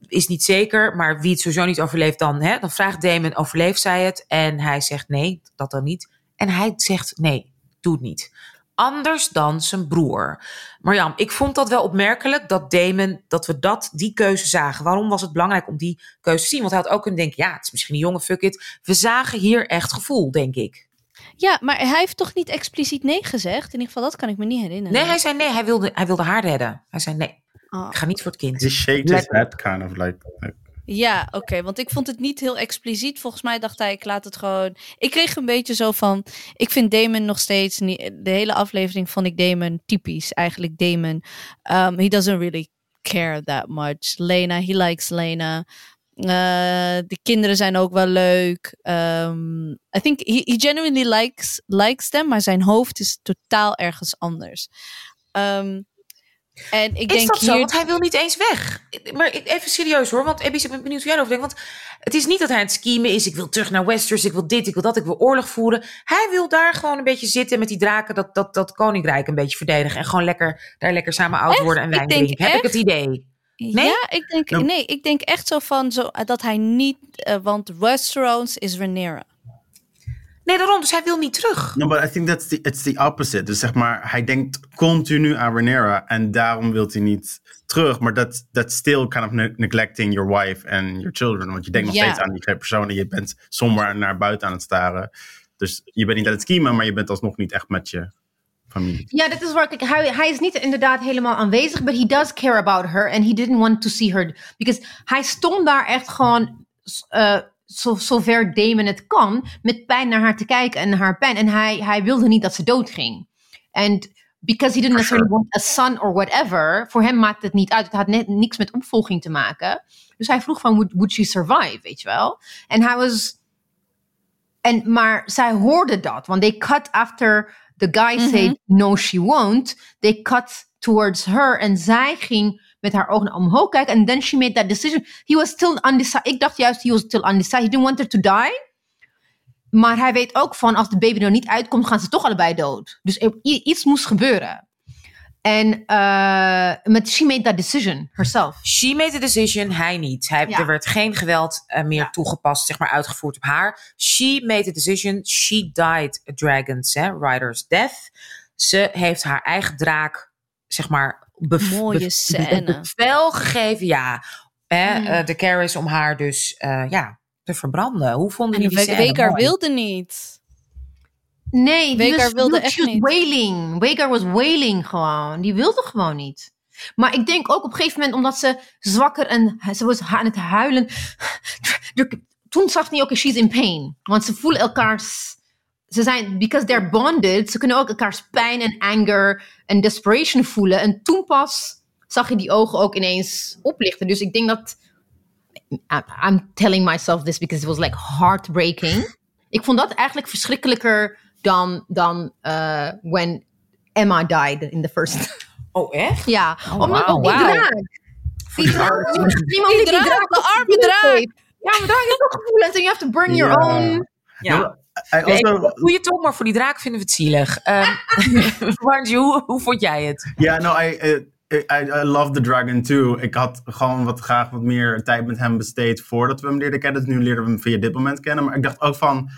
S1: Is niet zeker, maar wie het sowieso niet overleeft dan, hè, dan vraagt Damon, overleeft zij het? En hij zegt nee, dat dan niet. En hij zegt nee, doe het niet. Anders dan zijn broer. Marjam, ik vond dat wel opmerkelijk dat Damon, dat we dat, die keuze zagen. Waarom was het belangrijk om die keuze te zien? Want hij had ook kunnen denken, ja, het is misschien een jonge, fuck it. We zagen hier echt gevoel, denk ik.
S3: Ja, maar hij heeft toch niet expliciet nee gezegd? In ieder geval, dat kan ik me niet herinneren.
S1: Nee, hij zei nee, hij wilde, hij wilde haar redden. Hij zei nee,
S3: Oh.
S1: ik ga niet voor het kind.
S4: He shaked his head kind of like... like
S3: Ja, oké, want ik vond het niet heel expliciet. Volgens mij dacht hij, ik laat het gewoon. Ik kreeg een beetje zo van. Ik vind Damon nog steeds. niet- De hele aflevering vond ik Damon typisch. Eigenlijk Damon. Um, he doesn't really care that much. Lena, he likes Lena. Uh, de kinderen zijn ook wel leuk. Um, I think he, he genuinely likes, likes them, maar zijn hoofd is totaal ergens anders. Um, en ik
S1: is
S3: denk
S1: dat zo? Want hij wil niet eens weg. Maar even serieus hoor, want Abby, ik ben benieuwd hoe jij erover denkt. Want het is niet dat hij aan het schemen is. Ik wil terug naar Westeros, ik wil dit, ik wil dat, ik wil oorlog voeren. Hij wil daar gewoon een beetje zitten met die draken, dat, dat, dat koninkrijk een beetje verdedigen. En gewoon lekker, daar lekker samen oud worden en wijn drinken. Heb ik het idee? Nee?
S3: Ja, ik denk,
S4: Nou-
S3: nee, ik denk echt zo van zo, dat hij niet, eh, want Westeros is Rhaenyra.
S1: Nee, daarom. Dus hij wil niet terug.
S4: No, but I think that's the, it's the opposite. Dus zeg maar, hij denkt continu aan Rhaenyra en daarom wil hij niet terug. Maar dat that's still kind of ne- neglecting your wife and your children. Want je denkt nog steeds aan die twee personen. Je bent somber naar buiten aan het staren. Dus je bent niet aan het schemen, maar je bent alsnog niet echt met je
S2: Ja, dat is waar. Kijk, hij, is niet inderdaad helemaal aanwezig, but he does care about her and he didn't want to see her. Because hij stond daar echt gewoon, eh zo, zover Damon het kan, met pijn naar haar te kijken en haar pijn. En hij, hij wilde niet dat ze doodging. En because he didn't want a son or whatever, voor hem maakt het niet uit. Het had net niks met opvolging te maken. Dus hij vroeg van, would, would she survive, weet je wel? En hij was... En, maar zij hoorde dat, want they cut after the guy said no she won't. They cut towards her en zij ging met haar ogen omhoog kijken. And then she made that decision. He was still undecided. Ik dacht juist, he was still undecided. He didn't want her to die. Maar hij weet ook van, als de baby er niet uitkomt, gaan ze toch allebei dood. Dus iets moest gebeuren. En eh, met she made that decision herself.
S1: She made the decision, hij niet. Hij,
S2: Ja.
S1: Er werd geen geweld eh, meer toegepast, zeg maar uitgevoerd op haar. She made the decision, she died a dragon's, hè, rider's death. Ze heeft haar eigen draak, zeg maar, bev-
S3: Mooie scène.
S1: bevel gegeven. Ja, hè,
S2: Mm.
S1: eh, de Caris om haar dus, eh, ja, te verbranden. Hoe vonden
S3: En
S1: jullie die scène? Mooi.
S3: wilde niet.
S2: Nee, was,
S3: wilde echt
S2: was
S3: niet.
S2: wailing. Wagar was wailing gewoon. Die wilde gewoon niet. Maar ik denk ook op een gegeven moment, omdat ze zwakker en ze was aan het huilen. Toen zag hij ook, she's in pain. Want ze voelen elkaars ze zijn, because they're bonded, ze kunnen ook elkaars pijn en anger en desperation voelen. En toen pas zag je die ogen ook ineens oplichten. Dus ik denk dat, I'm telling myself this because it was like heartbreaking. Ik vond dat eigenlijk verschrikkelijker dan, dan uh, when Emma died in the first.
S1: Oh, echt?
S2: Ja,
S1: Oh,
S2: omdat
S1: wauw,
S2: die draak. Die draak. Niemand die,
S3: draak, de arme draak.
S2: Ja, maar draak heeft ook gevoelens en you have to bring your
S4: Ja.
S2: own.
S1: Ja.
S4: Also,
S1: goeie toch, maar voor die draak vinden we het zielig. Um, Margie, hoe, hoe vond jij het?
S4: Ja, no, I, uh, I, I love the dragon too. Ik had gewoon wat graag wat meer tijd met hem besteed voordat we hem leerden kennen. Dus nu leerden we hem via dit moment kennen. Maar ik dacht ook van,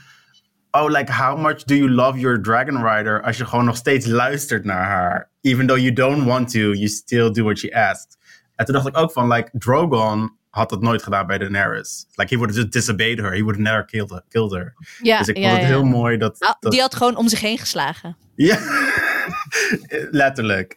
S4: oh, like how much do you love your dragon rider als je gewoon nog steeds luistert naar haar. Even though you don't want to, you still do what she asks. En toen dacht ik ook van, like, Drogon had dat nooit gedaan bij Daenerys. Like, he would have just disobeyed her. He would have never killed her. Killed her.
S3: Ja,
S4: dus ik
S3: ja,
S4: vond het
S3: ja.
S4: heel mooi dat... Dat
S3: Die had gewoon om zich heen geslagen.
S4: ja, letterlijk.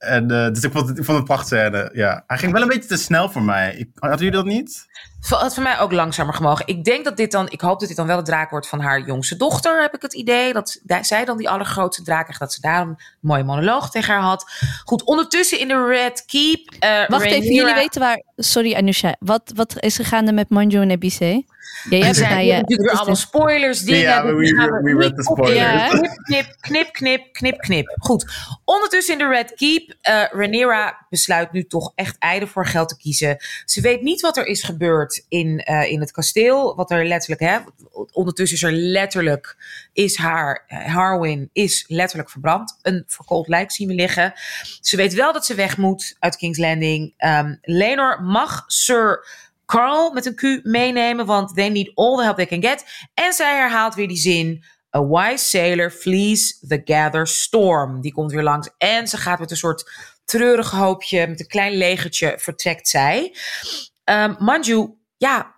S4: En, eh, dus ik vond het, ik vond het een prachtscène. Ja. Hij ging wel een beetje te snel voor mij. Ik, hadden jullie dat niet?
S1: Het had voor mij ook langzamer gemogen. Ik denk dat dit dan, ik hoop dat dit dan wel de draak wordt van haar jongste dochter, heb ik het idee. Dat da- zij dan die allergrootste draak krijgt, dat ze daarom een mooie monoloog tegen haar had. Goed, ondertussen in de Red Keep. eh,
S3: Wacht even, jullie weten waar... Sorry Anusha, wat, wat is er gaande met Manjo en Ebise? Ja, jij hebt je...
S1: natuurlijk weer allemaal spoilers, dingen.
S4: Ja, we-
S1: die
S4: we-
S1: gaan
S4: we
S1: niet
S4: read the
S1: op-
S4: spoilers.
S3: Ja.
S1: Knip, knip, knip, knip, knip, knip. Goed. Ondertussen in de Red Keep. eh Rhaenyra besluit nu toch echt eieren voor geld te kiezen. Ze weet niet wat er is gebeurd in, eh, in het kasteel. Wat er letterlijk, hè. Ondertussen is er letterlijk, is haar, eh, Harwin is letterlijk verbrand. Een verkoold lijk zien we liggen. Ze weet wel dat ze weg moet uit King's Landing. Ehm Lenor mag Sir Carl met een Q meenemen, want they need all the help they can get. En zij herhaalt weer die zin. A wise sailor flees the gather storm. Die komt weer langs en ze gaat met een soort treurig hoopje, met een klein legertje, vertrekt zij. Ehm Manju, ja,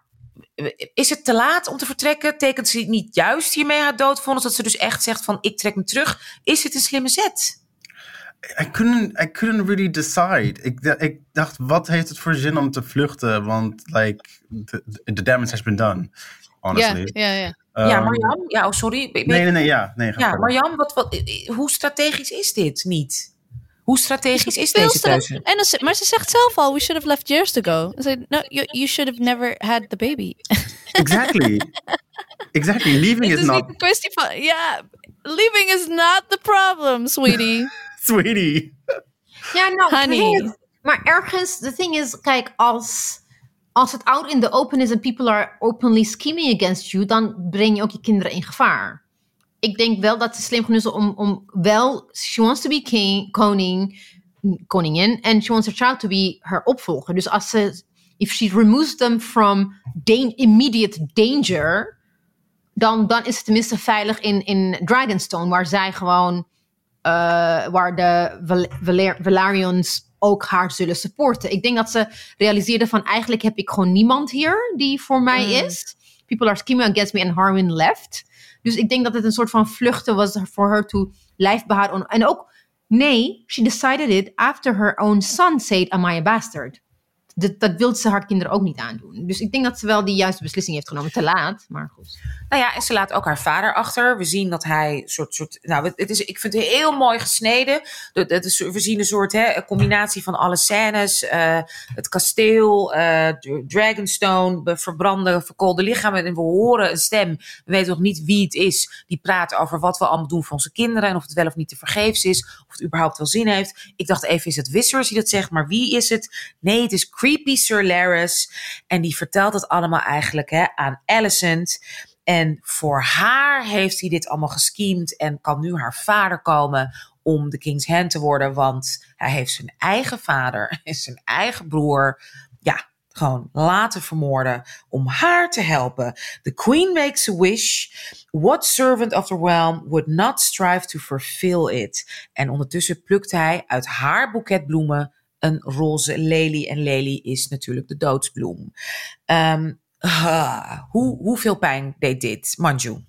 S1: is het te laat om te vertrekken? Tekent ze niet juist hiermee haar doodvonnis? Dat ze dus echt zegt van, ik trek me terug. Is het een slimme zet?
S4: I couldn't, I couldn't really decide. Ik, ik dacht, wat heeft het voor zin om te vluchten? Want, like, the, the damage has been done,
S3: Ja,
S4: honestly.
S3: ja, ja.
S1: ja,
S4: Um,
S1: Marjam? Ja, oh, sorry.
S4: Nee, nee, nee, ja. Nee,
S1: Ja. Marjam, wat, wat, hoe strategisch is dit niet? Hoe strategisch is
S3: Veel
S1: deze keuze?
S3: En maar ze zegt zelf al, we should have left years ago. Ze zei, no, you, you should have never had the baby.
S4: Exactly. exactly. Leaving is
S3: is
S4: not,
S3: niet een kwestie van, ja, leaving is not the problem, sweetie.
S4: sweetie.
S2: Ja, nou,
S3: Honey.
S2: Maar ergens, the thing is, kijk, als, als het out in the open is en people are openly scheming against you, dan breng je ook je kinderen in gevaar. Ik denk wel dat ze slim genoeg is om, om wel, she wants to be king, koning, koningin, and she wants her child to be her opvolger. Dus als ze, if she removes them from immediate danger, dan, dan is het tenminste veilig in, in Dragonstone, waar zij gewoon waar de Val- Valer- Valarians ook haar zullen supporten. Ik denk dat ze realiseerden van eigenlijk heb ik gewoon niemand hier die voor mij
S1: Mm.
S2: is. People are scheming against me and Harwin left. Dus ik denk dat het een soort van vluchten was voor her to lijfbehoud. En ook, nee, she decided it after her own son said, am I a bastard? Dat, dat wilde ze haar kinderen ook niet aandoen. Dus ik denk dat ze wel die juiste beslissing heeft genomen. Te laat, maar goed.
S1: Nou ja, en ze laat ook haar vader achter. We zien dat hij soort, soort nou, het is, ik vind het heel mooi gesneden. De, de, de- we zien een soort hè, een combinatie van alle scènes. eh, het kasteel, eh, Dr- Dragonstone, verbrande, verkoolde lichamen. En we horen een stem. We weten nog niet wie het is. Die praat over wat we allemaal doen voor onze kinderen. En of het wel of niet te vergeefs is. Of het überhaupt wel zin heeft. Ik dacht even, is het Viserys die dat zegt? Maar wie is het? Nee, het is Creepy Sir Larys. En die vertelt het allemaal eigenlijk hè, aan Alicent. En voor haar heeft hij dit allemaal geschemd en kan nu haar vader komen om de King's Hand te worden. Want hij heeft zijn eigen vader en zijn eigen broer, ja, gewoon laten vermoorden om haar te helpen. The queen makes a wish. What servant of the realm would not strive to fulfill it? En ondertussen plukt hij uit haar boeket bloemen een roze lelie. En lelie is natuurlijk de doodsbloem. Ehm, hoe, hoeveel pijn deed dit, Manju?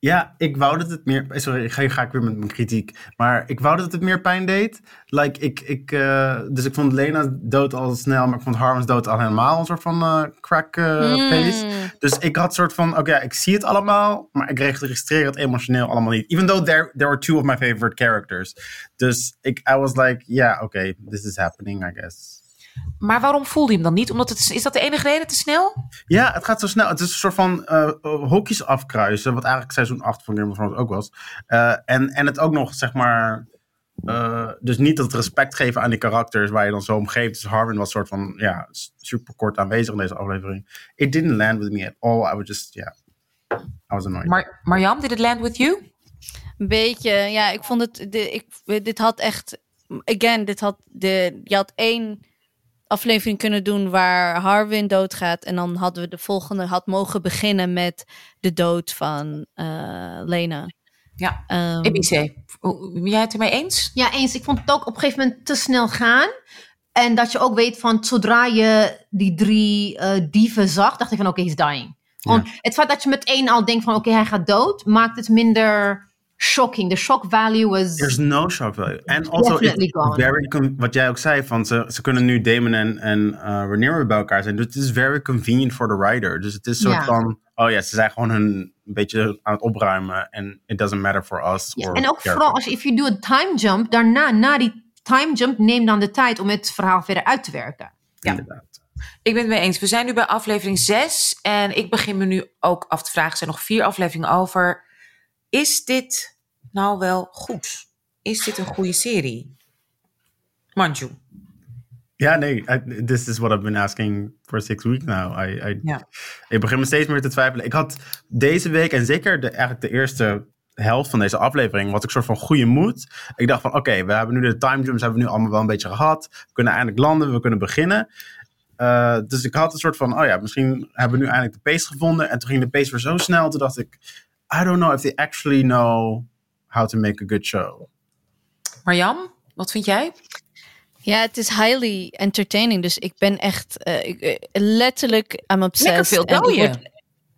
S4: Ja, ik wou dat het meer. Sorry, ga, ga ik weer met mijn kritiek. Maar ik wou dat het meer pijn deed. Like, ik, ik, uh, dus ik vond Lena dood al snel, maar ik vond Harmons dood al helemaal een soort van uh, crack uh,
S3: Mm.
S4: pace. Dus ik had een soort van: oké, ik zie het allemaal, maar ik registreer het emotioneel allemaal niet. Even though there, there were two of my favorite characters. Dus ik I was like: ja, oké, okay, this is happening, I guess.
S1: Maar waarom voelde je hem dan niet? Omdat het, is dat de enige reden te snel?
S4: Ja, het gaat zo snel. Het is een soort van uh, hokjes afkruisen, wat eigenlijk seizoen 8 van Game of Thrones ook was. Uh, en, en het ook nog, zeg maar, uh, dus niet het respect geven aan die karakters waar je dan zo om geeft. Dus Harwin was soort van, ja, super kort aanwezig in deze aflevering. It didn't land with me at all. I was just, yeah, I was annoyed.
S1: Maar, Marjam, did it land with you?
S3: Een beetje, ja, ik vond het, de, ik, dit had echt, again, dit had, de, je had één aflevering kunnen doen waar Harwin doodgaat. En dan hadden we de volgende had mogen beginnen met de dood van uh, Lena.
S1: Ja,
S3: um,
S1: EBC. Ben jij het ermee eens?
S2: Ja, eens. Ik vond het ook op een gegeven moment te snel gaan. En dat je ook weet van, zodra je die drie uh, dieven zag, dacht ik van, oké, okay, he's dying. Ja. Het feit dat je meteen al denkt van, oké, okay, hij gaat dood, maakt het minder shocking. The shock value was.
S4: There's no shock value. And also, it's very wat jij ook zei, van ze, ze kunnen nu Damon en, en uh, Rhaenyra bij elkaar zijn. Dus het is very convenient for the writer. Dus het is soort van, oh ja, ze zijn gewoon hun een beetje aan het opruimen. En it doesn't matter for us.
S2: En ook vooral als je, if you do a time jump, daarna, na die time jump, neem dan de tijd om het verhaal verder uit te werken.
S1: Ja.
S4: Inderdaad.
S1: Ik ben het mee eens. We zijn nu bij aflevering 6. En ik begin me nu ook af te vragen. Er zijn nog vier afleveringen over. Is dit nou wel goed? Is dit een goede serie? Manju.
S4: Ja, nee, I- this is what I've been asking for six weeks now. I, I,
S1: Ja.
S4: Ik begin me steeds meer te twijfelen. Ik had deze week, en zeker de, eigenlijk de eerste helft van deze aflevering, was ik soort van goede moed. Ik dacht van, oké, we hebben nu de time jumps, hebben we nu allemaal wel een beetje gehad. We kunnen eindelijk landen, we kunnen beginnen. Uh, dus ik had een soort van, oh ja, misschien hebben we nu eindelijk de pace gevonden. En toen ging de pace weer zo snel, toen dacht ik, I don't know if they actually know how to make a good show.
S1: Marjam, wat vind jij?
S3: Ja, het is highly entertaining. Dus ik ben echt uh, ik, uh, letterlijk I'm obsessed.
S1: Lekker veel dooien.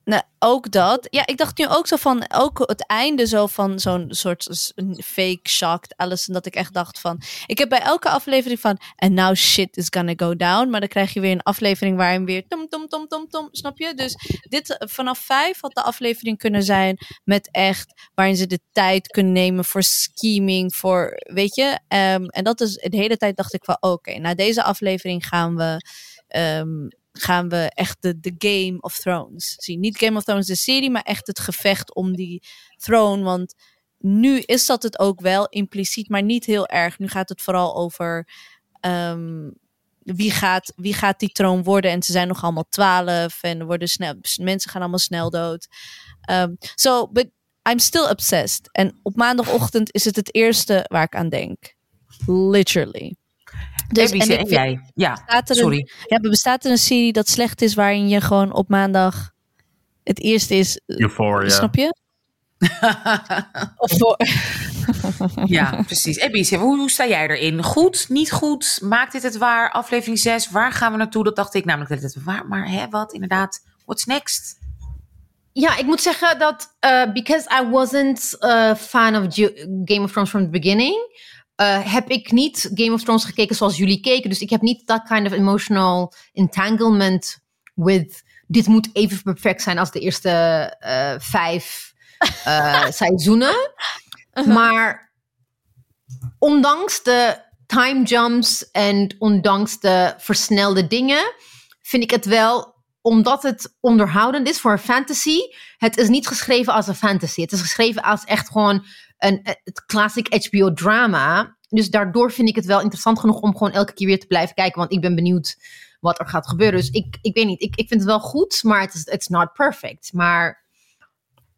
S3: Nou, ook dat. Ja, ik dacht nu ook zo van, ook het einde zo van zo'n soort fake shocked alles. En dat ik echt dacht van, ik heb bij elke aflevering van, and now shit is gonna go down. Maar dan krijg je weer een aflevering waarin weer tom, tom, tom, tom, tom, snap je? Dus dit, eh, vanaf vijf had de aflevering kunnen zijn met echt, waarin ze de tijd kunnen nemen voor scheming, voor, weet je? Ehm, en dat is, de hele tijd dacht ik van, oké, na deze aflevering gaan we... ehm, gaan we echt de, Game of Thrones zien. Niet Game of Thrones de serie, maar echt het gevecht om die throne. Want nu is dat het ook wel impliciet, maar niet heel erg. Nu gaat het vooral over ehm, wie, gaat, wie gaat die troon worden. En ze zijn nog allemaal twaalf en worden snel, mensen gaan allemaal snel dood. Um, so, but I'm still obsessed. En op maandagochtend is het het eerste waar ik aan denk. Literally.
S1: Dus, en,
S3: ik
S1: en
S3: vind-
S1: jij? Ja,
S3: Bestaat er
S1: sorry.
S3: Een, ja, maar bestaat er een serie dat slecht is waarin je gewoon op maandag het eerste is, eh,
S4: Euphoria.
S3: snap je? Of voor,
S1: ja, precies. Ebice, hoe, hoe sta jij erin? Goed, niet goed? Maakt dit het waar? Aflevering 6, waar gaan we naartoe? Dat dacht ik namelijk dat het waar, maar hè, wat? Inderdaad, what's next?
S2: Ja, ik moet zeggen dat uh, because I wasn't a fan of Game of Thrones from the beginning, uh, heb ik niet Game of Thrones gekeken zoals jullie keken. Dus ik heb niet dat kind of emotional entanglement with dit moet even perfect zijn als de eerste uh, vijf uh, seizoenen. Maar ondanks de time jumps en ondanks de versnelde dingen, vind ik het wel omdat het onderhoudend is voor een fantasy. Het is niet geschreven als een fantasy. Het is geschreven als echt gewoon een, het classic HBO drama. Dus daardoor vind ik het wel interessant genoeg om gewoon elke keer weer te blijven kijken. Want ik ben benieuwd wat er gaat gebeuren. Dus ik, ik weet niet. Ik, ik vind het wel goed, maar het is it's not perfect. Maar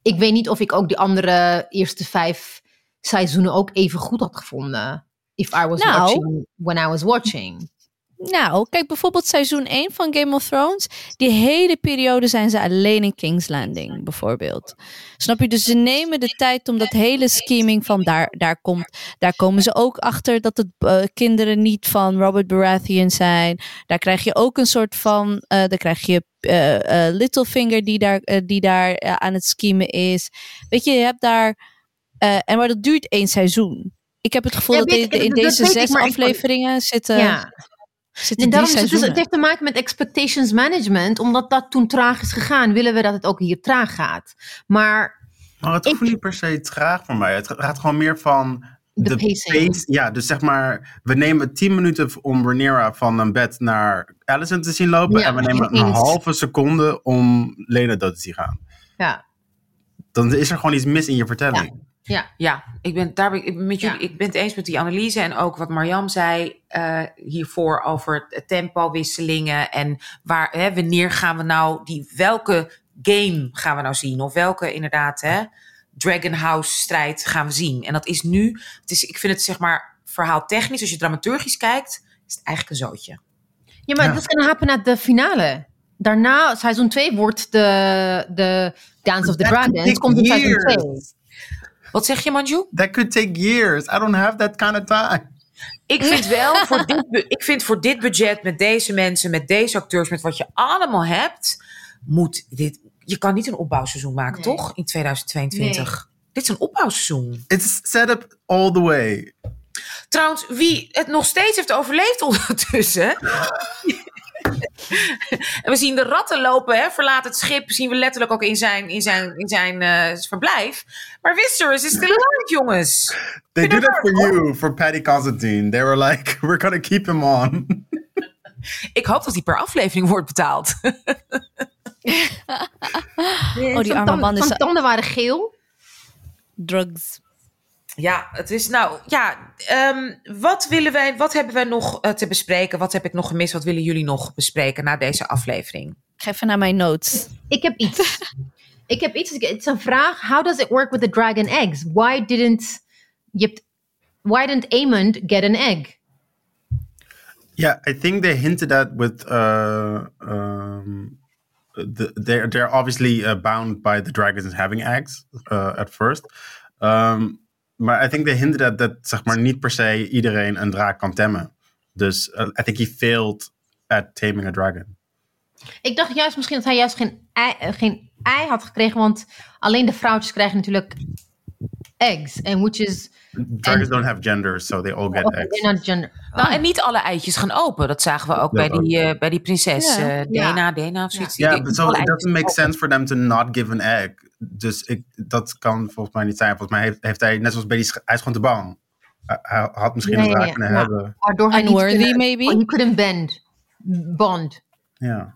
S2: ik weet niet of ik ook die andere eerste vijf seizoenen ook even goed had gevonden. If I was
S3: Nou.
S2: watching when I was watching.
S3: Nou, kijk bijvoorbeeld seizoen 1 van Game of Thrones. Die hele periode zijn ze alleen in King's Landing, bijvoorbeeld. Snap je? Dus ze nemen de tijd om dat hele scheming van daar, daar komt. Daar komen ze ook achter dat het eh, kinderen niet van Robert Baratheon zijn. Daar krijg je ook een soort van. eh dan krijg je eh, Littlefinger die daar, die daar aan het schemen is. Weet je, je hebt daar. en maar dat duurt één seizoen. Ik heb het gevoel
S2: Ja,
S3: dat
S2: weet
S3: in
S2: dat
S3: deze zes afleveringen zitten.
S2: ja.
S3: Zitten
S2: En
S3: drie
S2: daarom is het, dus, het heeft te maken met expectations management. Omdat dat toen traag is gegaan, willen we dat het ook hier traag gaat. Maar
S4: Maar het hoeft niet per se traag voor mij. Het gaat gewoon meer van
S2: De pacing.
S4: pace- Ja, dus zeg maar, we nemen 10 minuten om Rhaenyra van een bed naar Allison te zien lopen.
S2: Ja,
S4: en we nemen een
S2: eens.
S4: halve seconde om Lena dood te zien gaan.
S2: ja,
S4: Dan is er gewoon iets mis in je vertelling.
S2: ja.
S1: Ja, ik ben, daar ben ik, met jullie,
S2: Ja.
S1: ik ben het eens met die analyse. En ook wat Marjam zei eh, hiervoor over het tempowisselingen. En waar, hè, wanneer gaan we nou die, welke game gaan we nou zien? Of welke inderdaad, hè, Dragon House strijd gaan we zien? En dat is nu, het is, ik vind het zeg maar verhaal technisch, als je dramaturgisch kijkt, is het eigenlijk een zootje.
S2: Ja, maar
S4: Ja.
S2: dat is gonna happen at de finale. Daarna, seizoen 2 wordt de, de Dance of the
S4: take
S2: Komt in seizoen
S4: years.
S2: 2.
S1: Wat zeg je, Manju?
S4: That could take years. I don't have that kind of time.
S1: Ik vind wel, voor dit, ik vind voor dit budget, met deze mensen, met deze acteurs, met wat je allemaal hebt, moet dit. Je kan niet een opbouwseizoen maken,
S2: Nee.
S1: toch? In 2022. Dit is een opbouwseizoen.
S4: It's set up all the way.
S1: Trouwens, wie het nog steeds heeft overleefd ondertussen. En we zien de ratten lopen, hè, verlaat het schip. Zien we letterlijk ook in zijn, in zijn, in zijn eh, verblijf. Maar Viserys is still alive, jongens.
S4: They did
S1: je
S4: it for you, for Paddy Constantine. They were like, we're gonna keep him on.
S1: Ik hoop dat hij per aflevering wordt betaald.
S3: Oh, die arme man is
S2: Zijn tanden waren geel.
S3: drugs.
S1: Ja, het is nou, ja, ehm, wat willen wij, wat hebben wij nog eh, te bespreken? Wat heb ik nog gemist? Wat willen jullie nog bespreken na deze aflevering?
S3: Ik ga even naar mijn notes.
S2: Ik heb iets. ik heb iets. Het is een vraag. How does it work with the dragon eggs? Why didn't je hebt, Why didn't Aemond get an egg?
S4: Yeah, I think they hinted at with uh, um, the, they're they're obviously uh, bound by the dragons having eggs uh, at first. Um, maar I think they hinted at that zeg maar niet per se iedereen een draak kan temmen. Dus uh, I think he failed at taming a dragon.
S2: Ik dacht juist misschien dat hij juist geen ei, eh, geen ei had gekregen, want alleen de vrouwtjes krijgen natuurlijk eggs. En which is
S4: Dragons don't have genders, so they all get
S2: oh,
S4: eggs.
S2: they're not gender.
S1: Nou, en niet alle eitjes gaan open. Dat zagen we ook bij
S4: Dat
S1: die, eh, bij die prinses
S3: Ja.
S1: eh, Dena, Dena of zoiets.
S4: Ja,
S1: niet
S4: so it doesn't make
S1: open.
S4: sense for them to not give an egg. Dus ik, dat kan volgens mij niet zijn. Volgens mij heeft, heeft hij, net zoals bij die, hij is gewoon te bang. Hij, hij had misschien
S2: Nee,
S4: een draak
S2: nee,
S4: kunnen
S2: ja.
S4: hebben.
S2: Waardoor hij niet
S3: Unworthy,
S2: kunnen-
S3: maybe?
S2: He couldn't bend, bond.
S4: Ja.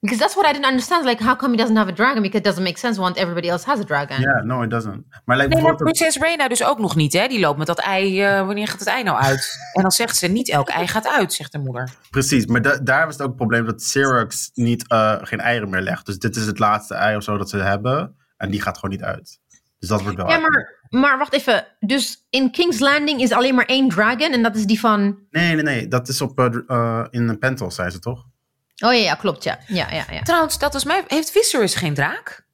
S2: Because that's what I didn't understand. Like, how come he doesn't have a dragon? Because it doesn't make sense, want everybody else has a dragon.
S4: Ja, no, it doesn't. Maar like,
S1: Nee, maar
S4: bijvoorbeeld-
S1: prinses Reina dus ook nog niet, hè? Die loopt met dat ei. eh, wanneer gaat het ei nou uit? En dan zegt ze: niet elk ei gaat uit, zegt de moeder.
S4: precies, maar da- daar was het ook het probleem dat Syrax niet, eh, geen eieren meer legt. Dus dit is het laatste ei of zo dat ze hebben. En die gaat gewoon niet uit. Dus dat wordt wel
S2: Ja, maar, maar wacht even. Dus in King's Landing is alleen maar één dragon en dat is die van...
S4: Nee, nee, nee. Dat is op, eh, in Pentos, zei ze toch?
S2: Oh ja, ja klopt, ja. Ja, ja, ja.
S1: Trouwens, dat was mij. Heeft Viserys geen draak?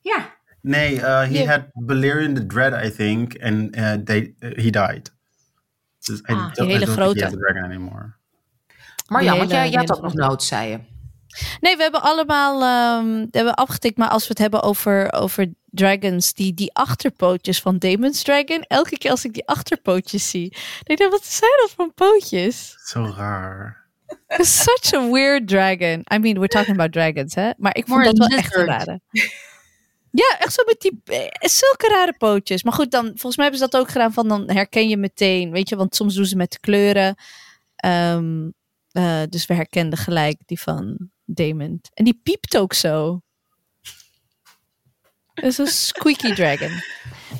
S2: Ja.
S4: Nee, eh, he had Balerion the Dread, I think. And eh, they, eh, he died. Dus I
S2: Ah,
S3: die
S4: I
S3: hele
S4: he
S3: grote.
S4: a dragon anymore.
S1: Maar ja, want jij, jij had ook nog nood, zei je.
S3: Nee, we hebben allemaal ehm, we hebben afgetikt. Maar als we het hebben over, over dragons, die, die achterpootjes van Damon's Dragon. Elke keer als ik die achterpootjes zie, denk ik, wat zijn dat voor pootjes?
S4: Zo raar.
S3: Such a weird dragon. I mean, we're talking about dragons, hè? Maar ik vond
S2: More
S3: dat wel echt rare. Ja, echt zo met die eh, zulke rare pootjes. Maar goed, dan volgens mij hebben ze dat ook gedaan van dan herken je meteen, weet je, want soms doen ze met de kleuren. Ehm, eh, dus we herkenden gelijk die van Damon. En die piept ook zo. Het is een squeaky dragon.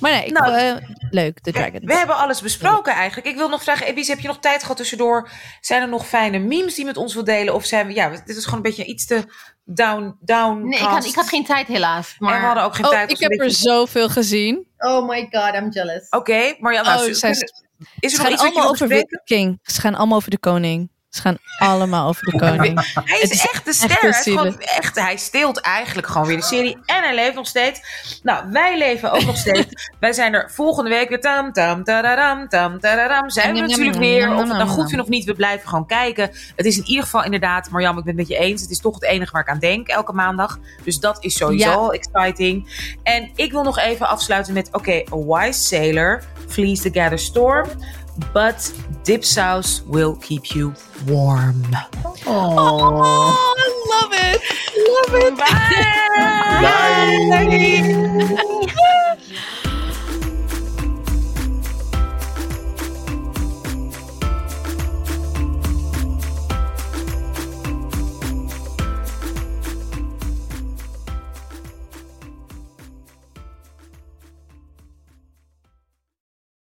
S3: Maar nee, ik,
S1: Nou,
S3: eh, leuk, de dragon.
S1: We hebben alles besproken eigenlijk. Ik wil nog vragen, Ebies, heb je nog tijd gehad tussendoor? Zijn er nog fijne memes die je met ons wil delen? Of zijn we, ja, dit is gewoon een beetje iets te down, down.
S2: Nee, ik had, ik had geen tijd helaas. Maar...
S1: En we hadden ook geen
S3: Oh,
S1: tijd.
S3: ik heb er zoveel gezien.
S2: Oh my god, I'm jealous.
S1: Oké, maar ja, nou,
S3: Oh, zijn-
S1: kunnen, Is
S3: Ze
S1: er nog
S3: gaan
S1: iets
S3: allemaal over. Ze gaan allemaal over de koning. Ze gaan allemaal over de koning.
S1: Hij is
S3: is
S1: echt de ster. gewoon echt, hij steelt eigenlijk gewoon weer de serie. En hij leeft nog steeds. Nou, wij leven ook nog steeds. wij zijn er volgende week weer. Tam, tam, tararam, tam, tararam. Zijn we natuurlijk weer. Of het
S3: njam,
S1: nou goed vinden of niet, we blijven gewoon kijken. Het is in ieder geval inderdaad, Marjam, ik ben het met je eens. Het is toch het enige waar ik aan denk elke maandag. Dus dat is sowieso
S3: Ja.
S1: exciting. En ik wil nog even afsluiten met: oké, a wise sailor flees the gather storm. but dip sauce will keep you warm. Aww.
S4: Oh,
S3: I love it. Love it. Bye.
S1: Bye.
S3: Bye.